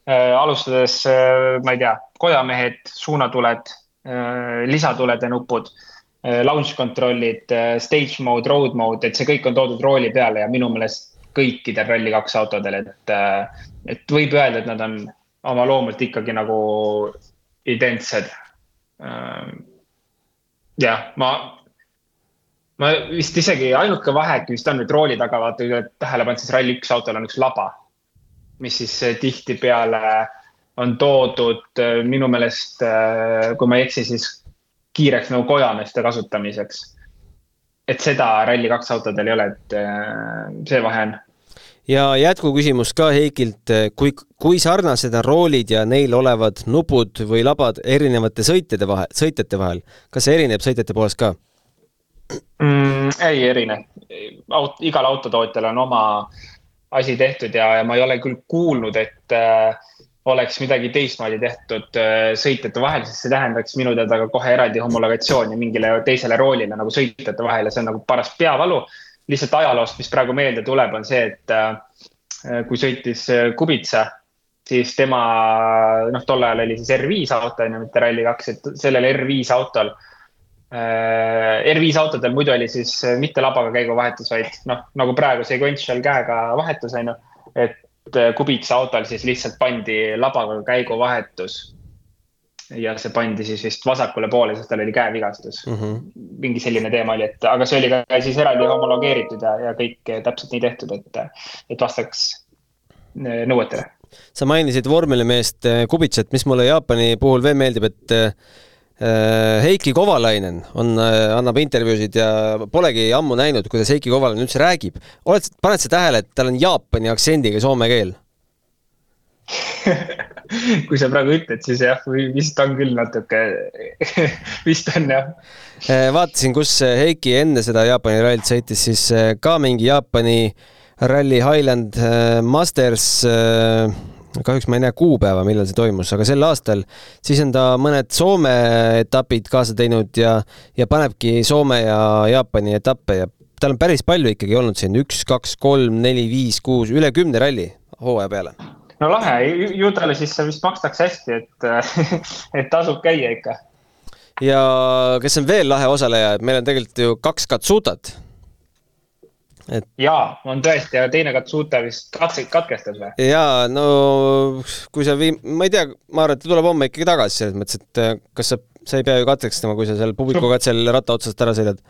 äh,. alustades äh,, ma ei tea, kojamehed, suunatuled lisatulede nupud Äh, launch control'id, äh, stage mode, road mode, et see kõik on toodud rooli peale ja minu meelest kõikidel Rally2 autodel, et, äh, et võib öelda, et nad on oma loomult ikkagi nagu identsed. jah, ma, ma vist isegi ainuke vahe vist on nüüd rooli taga, vaata, tähele pannud, siis Rally1 autol on üks laba, mis siis tihtipeale on toodud minu meelest, kui ma ei eksi, siis kiireks nagu kojameeste kasutamiseks. et seda Rally2 autodel ei ole, et äh, see vahe on. ja jätkuküsimus ka Heikilt, kui, kui sarnased on roolid ja neil olevad nupud või labad erinevate sõitjate vahel, sõitjate vahel, kas see erineb sõitjate poolest ka mm,? ei erine Aut,, igal autotootjal on oma asi tehtud ja, ja ma ei ole küll kuulnud, et äh, oleks midagi teistmoodi tehtud äh, sõitjate vahel, sest see tähendaks minu teada ka kohe eraldi homologatsiooni mingile teisele roolile nagu sõitjate vahel ja see on nagu paras peavalu. lihtsalt ajaloost, mis praegu meelde tuleb, on see, et äh, kui sõitis äh, Kubica, siis tema, noh, tol ajal oli siis R5 auto on ju, mitte Rally2, et sellel R5 autol R5 autodel muidu oli siis mitte labaga käiguvahetus, vaid noh, nagu praegu sequential käega vahetus on ju. et Kubica autol siis lihtsalt pandi labaga käiguvahetus. ja see pandi siis vist vasakule poole, sest tal oli käevigastus mm. -hmm. mingi selline teema oli, et aga see oli ka siis eraldi homologeeritud ja, ja kõik täpselt nii tehtud, et, et vastaks äh, nõuetele. sa mainisid vormelimeest äh, Kubitsat, mis mulle Jaapani puhul veel meeldib, et Äh, Heiki Kovalainen on, äh, annab intervjuusid ja polegi ammu näinud, kuidas Heiki Kovalainen üldse räägib. oled, paned sa tähele, et tal on Jaapani aktsendiga soome keel kui sa praegu ütled, siis jah, vist on küll natuke vist on jah. Äh, vaatasin, kus Heiki enne seda Jaapani rallit sõitis, siis ka mingi Jaapani Rally Highland Masters kahjuks ma ei näe kuupäeva, millal see toimus, aga sel aastal siis on ta mõned Soome etapid kaasa teinud ja, ja panebki Soome ja Jaapani etappe ja tal on päris palju ikkagi olnud siin üks, kaks, kolm, neli, viis, kuus, üle kümne ralli hooaja peale. no lahe, ju talle siis vist makstakse hästi, et, et tasub käia ikka. ja kes on veel lahe osaleja, et meil on tegelikult ju kaks Katsutat et. jaa, on tõesti, aga teine Katsuta vist katse, katkestas või? jaa, no kui sa viim-, ma ei tea, ma arvan, et ta tuleb homme ikkagi tagasi selles mõttes, et äh, kas sa, sa ei pea ju katkestama, kui sa seal publiku katsel ratta otsast ära sõidad.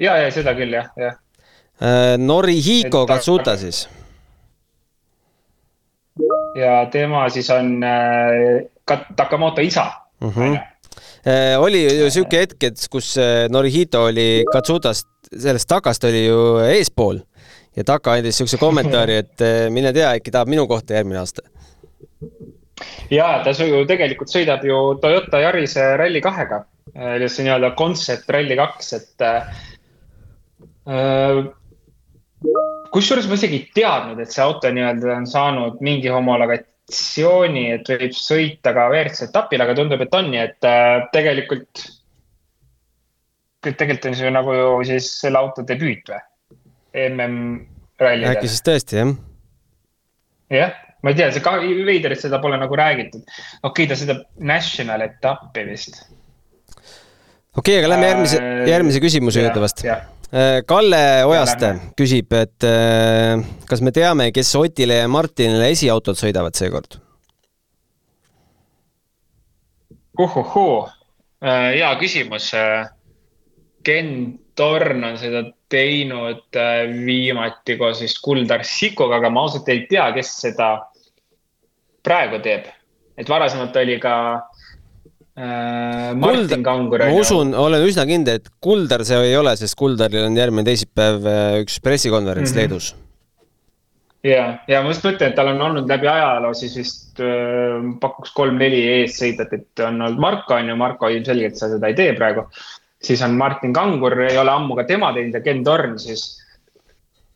ja, ja seda küll jah, jah. Äh, Norihiko et, Katsuta siis. ja tema siis on äh, Takamoto isa mm. -hmm. Oli ju sihuke hetk, et kus Norihito oli Katsutast sellest takast oli ju eespool ja Taka andis niisuguse kommentaari, et eh, mine tea, äkki tahab minu kohta järgmine aasta. ja ta ju tegelikult sõidab ju Toyota Yarise Rally2-ga, eh, see nii-öelda concept Rally2, et äh,. kusjuures ma isegi ei teadnud, et see auto nii-öelda on saanud mingi homologatsiooni, et võib sõita ka WRC etapil, aga tundub, et on, nii et äh, tegelikult tegelikult on see nagu ju siis selle auto debüüt või? MM-rallidel. äkki siis tõesti, jah? jah, ma ei tea, see ka veider, et seda pole nagu räägitud. okei okay,, ta sõidab national etappi vist. okei okay,, aga lähme järgmise äh,, järgmise küsimuse juurde vast. Äh, Kalle Ojaste küsib, et äh, kas me teame, kes Otile ja Martinile esiautod sõidavad seekord? uhuhuu, hea küsimus Ken Torn on seda teinud äh, viimati koos vist Kuldar Sikoga, aga ma ausalt ei tea, kes seda praegu teeb. et varasemalt oli ka äh, Martin Kangur. ma usun, olen üsna kindel, et Kuldar see ei ole, sest Kuldaril on järgmine teisipäev äh, üks pressikonverents mm -hmm. Leedus. ja, ja ma just mõtlen, et tal on olnud läbi ajaloo siis vist äh, pakuks kolm-neli eessõitjat, et on olnud Marko on ju, Marko ilmselgelt sa seda ei tee praegu siis on Martin Kangur, ei ole ammu ka tema teinud ja Ken Torn siis.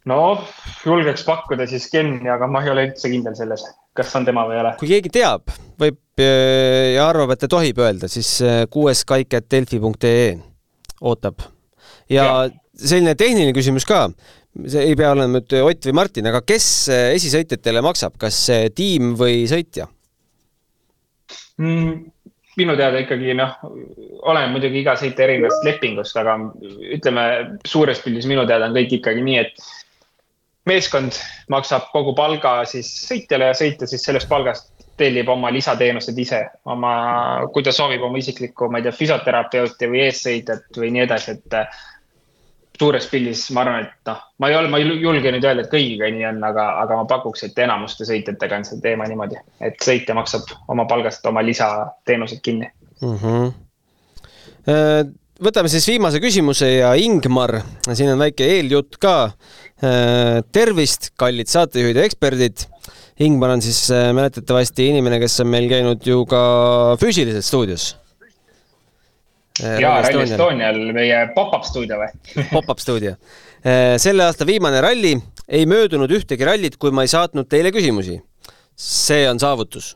noh, julgeks pakkuda siis Kenni, aga ma ei ole üldse kindel selles, kas on tema või ei ole. kui keegi teab, võib ja arvab, et ta tohib öelda, siis kuues kaik, et delfi.ee ootab. ja, ja selline tehniline küsimus ka, see ei pea olema nüüd Ott või Martin, aga kes esisõitjatele maksab, kas tiim või sõitja mm,? Minu teada ikkagi noh, oleneb muidugi iga sõitja erinevast lepingust, aga ütleme suures pildis minu teada on kõik ikkagi nii, et meeskond maksab kogu palga siis sõitjale ja sõitja siis sellest palgast tellib oma lisateenused ise, oma, kui ta soovib oma isiklikku, ma ei tea, füsioterapeuti või eessõitjat või nii edasi, et suures pildis ma arvan, et noh, ma ei ole, ma ei julge nüüd öelda, et kõigiga nii on, aga, aga ma pakuks, et enamuste sõitjatega on see teema niimoodi, et sõitja maksab oma palgast oma lisateenused kinni mm. -hmm. võtame siis viimase küsimuse ja Ingmar, siin on väike eeljutt ka. Äh, tervist, kallid saatejuhid ja eksperdid. Ingmar on siis äh, mäletatavasti inimene, kes on meil käinud ju ka füüsiliselt stuudios jaa, Rally Estonial, meie pop-up stuudio või Pop-up stuudio. Äh, selle aasta viimane ralli, ei möödunud ühtegi rallit, kui ma ei saatnud teile küsimusi. see on saavutus.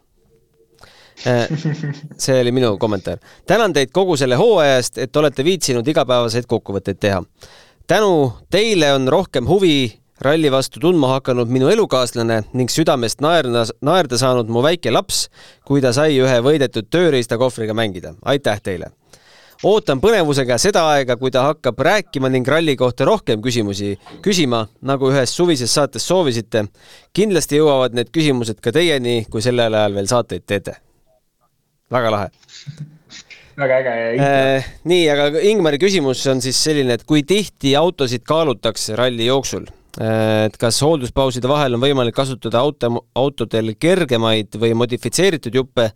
Äh, see oli minu kommentaar. tänan teid kogu selle hooaja eest, et olete viitsinud igapäevaseid kokkuvõtteid teha. tänu teile on rohkem huvi ralli vastu tundma hakanud minu elukaaslane ning südamest naerda, naerda saanud mu väike laps, kui ta sai ühe võidetud tööriistakohvriga mängida. aitäh teile! Ootan põnevusega seda aega, kui ta hakkab rääkima ning ralli kohta rohkem küsimusi küsima, nagu ühes suvises saates soovisite. kindlasti jõuavad need küsimused ka teieni, kui sellel ajal veel saateid teete. väga lahe väga äge äh,. nii, aga Ingmari küsimus on siis selline, et kui tihti autosid kaalutakse ralli jooksul? Et kas hoolduspauside vahel on võimalik kasutada auto, autodel kergemaid või modifitseeritud juppe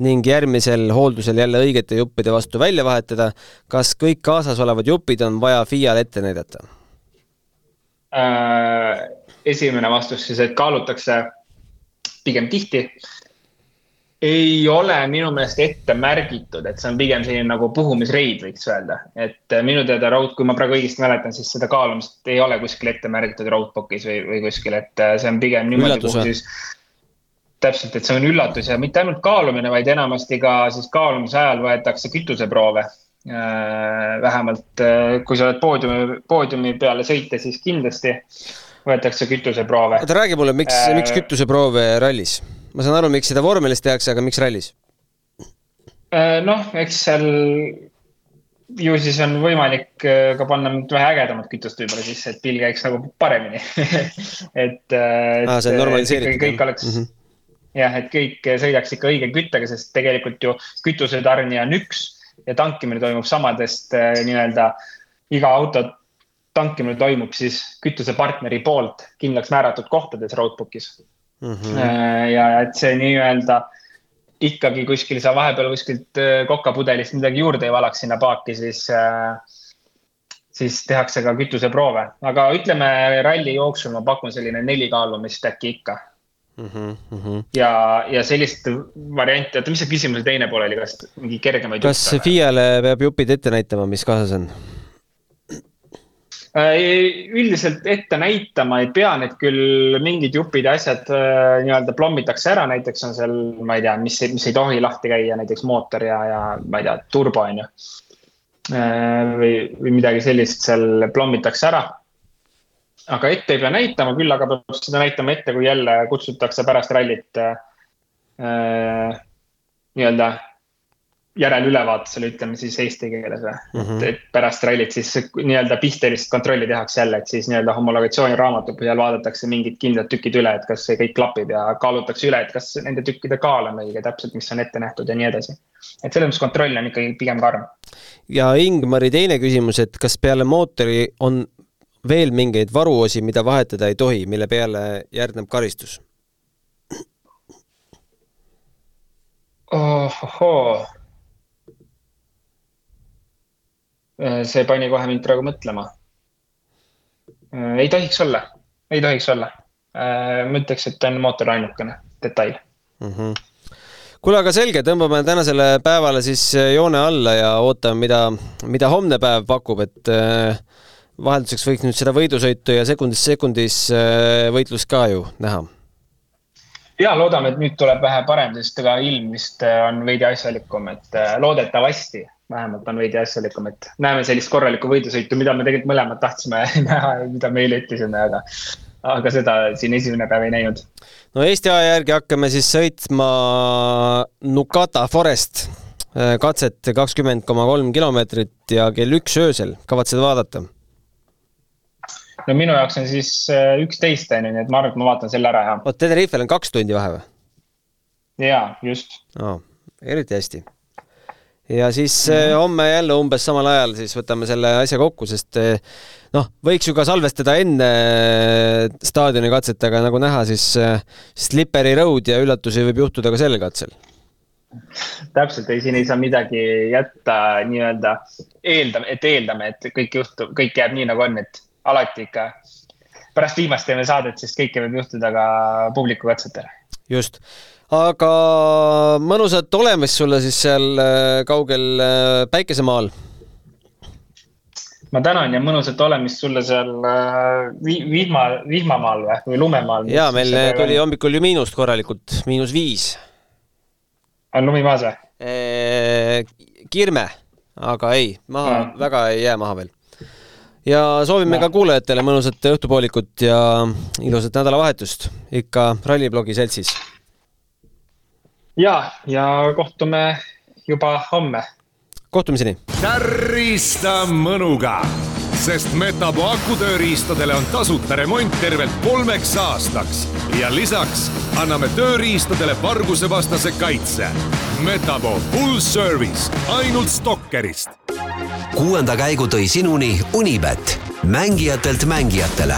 ning järgmisel hooldusel jälle õigete juppide vastu välja vahetada. kas kõik kaasasolevad jupid on vaja FIA-le ette näidata äh,? esimene vastus siis, et kaalutakse pigem tihti ei ole minu meelest ette märgitud, et see on pigem selline nagu puhumisreid, võiks öelda. et äh, minu teada road, kui ma praegu õigesti mäletan, siis seda kaalumist ei ole kuskil ette märgitud roadbook'is või, või kuskil, et äh, see on pigem niimoodi, kuhu siis. täpselt, et see on üllatus ja mitte ainult kaalumine, vaid enamasti ka siis kaalumise ajal võetakse kütuseproove äh, vähemalt kui sa oled poodiumi, poodiumi peale sõita, siis kindlasti võetakse kütuseproove. oota, räägi mulle, miks äh,, miks kütuseproove rallis? Ma saan aru, miks seda vormelis tehakse, aga miks rallis? Äh, noh, eks seal ju siis on võimalik äh, ka panna vähe ägedamat kütust võib-olla sisse, et pill käiks nagu paremini et, äh, et. aa, see on normaliseeritud. kõik oleks mm, -hmm. jah, et kõik sõidaks ikka õige küttega, sest tegelikult ju kütusetarnija on üks ja tankimine toimub samadest nii-öelda iga auto tankimine toimub siis kütusepartneri poolt kindlaks määratud kohtades roadbook'is mm. -hmm. ja et see nii-öelda ikkagi kuskil sa vahepeal kuskilt äh, kokapudelist midagi juurde ei valaks sinna paaki, siis, äh, siis tehakse ka kütuseproove. aga ütleme ralli jooksul ma pakun selline neli kaalumist äkki ikka mm. -hmm. ja, ja sellist varianti, oota, mis see küsimuse teine pool oli, kas mingi kergemaid? kas FIE-le peab jupid ette näitama, mis kaasas on? Äh, üldiselt ette näitama ei pea, need küll mingid jupid ja asjad äh, nii-öelda plommitakse ära, näiteks on seal, ma ei tea, mis, mis ei tohi lahti käia, näiteks mootor ja, ja ma ei tea, turbo on ju. Äh, või, või midagi sellist seal plommitakse ära. aga ette ei pea näitama, küll aga peab seda näitama ette, kui jälle kutsutakse pärast rallit äh, nii-öelda järelülevaatusele, ütleme siis eesti keeles või mm. -hmm. et pärast rallit siis nii-öelda pistelist kontrolli tehakse jälle, et siis nii-öelda homologatsiooniraamatu põhjal vaadatakse mingid kindlad tükid üle, et kas see kõik klapib ja kaalutakse üle, et kas nende tükkide kaal on õige täpselt, mis on ette nähtud ja nii edasi. et selles mõttes kontroll on ikkagi pigem karm. ja Ingmari teine küsimus, et kas peale mootori on veel mingeid varuosi, mida vahetada ei tohi, mille peale järgneb karistus? ohohoo Äh, see pani kohe mind praegu mõtlema. Äh, ei tohiks olla, ei tohiks olla. Äh, ma ütleks, et on mootor ainukene detail mm. -hmm. kuule, aga selge, tõmbame tänasele päevale siis joone alla ja ootame, mida, mida homne päev pakub, et äh, vahelduseks võiks nüüd seda võidusõitu ja sekundist sekundis äh, võitlust ka ju näha. ja loodame, et nüüd tuleb vähe parem, sest ega ilm vist äh, on veidi asjalikum, et loodetavasti vähemalt on veidi asjalikum, et näeme sellist korralikku võidusõitu, mida me tegelikult mõlemad tahtsime näha ja mida me eile ütlesime, aga aga seda siin esimene päev ei näinud. no Eesti aja järgi hakkame siis sõitma Nukata Forest äh, katset kakskümmend koma kolm kilomeetrit ja kell üks öösel, kavatsed vaadata? no minu jaoks on siis äh, üksteist on ju, nii et ma arvan, et ma vaatan selle ära ja. oot, Tenerifel on kaks tundi vahe või? jaa, just oh,. eriti hästi ja siis mm -hmm. homme jälle umbes samal ajal siis võtame selle asja kokku, sest eh, noh, võiks ju ka salvestada enne eh, staadioni katset, aga nagu näha, siis Slippery Road ja üllatusi võib juhtuda ka sellel katsel. täpselt, ei, siin ei saa midagi jätta nii-öelda eeldame, et eeldame, et kõik juhtub, kõik jääb nii, nagu on, et alati ikka pärast viimast teeme saadet, sest kõike võib juhtuda ka publiku katsetel. just aga mõnusat olemist sulle siis seal äh, kaugel äh, päikesemaal. ma tänan ja mõnusat olemist sulle seal äh, vihma, vihmamaal või, või lumemaal. ja meil tuli hommikul ju miinust korralikult, miinus viis. on lumi maas või? kirme, aga ei, maha mm., väga ei jää maha veel ja soovime no. ka kuulajatele mõnusat õhtupoolikut ja ilusat nädalavahetust ikka ralliblogi seltsis ja, ja kohtume juba homme. kohtumiseni. tärista mõnuga, sest Metapo akutööriistadele on tasuta remont tervelt kolmeks aastaks ja lisaks anname tööriistadele vargusevastase kaitse. Metapo full service ainult Stalkerist. kuuenda käigu tõi sinuni Unibet, mängijatelt mängijatele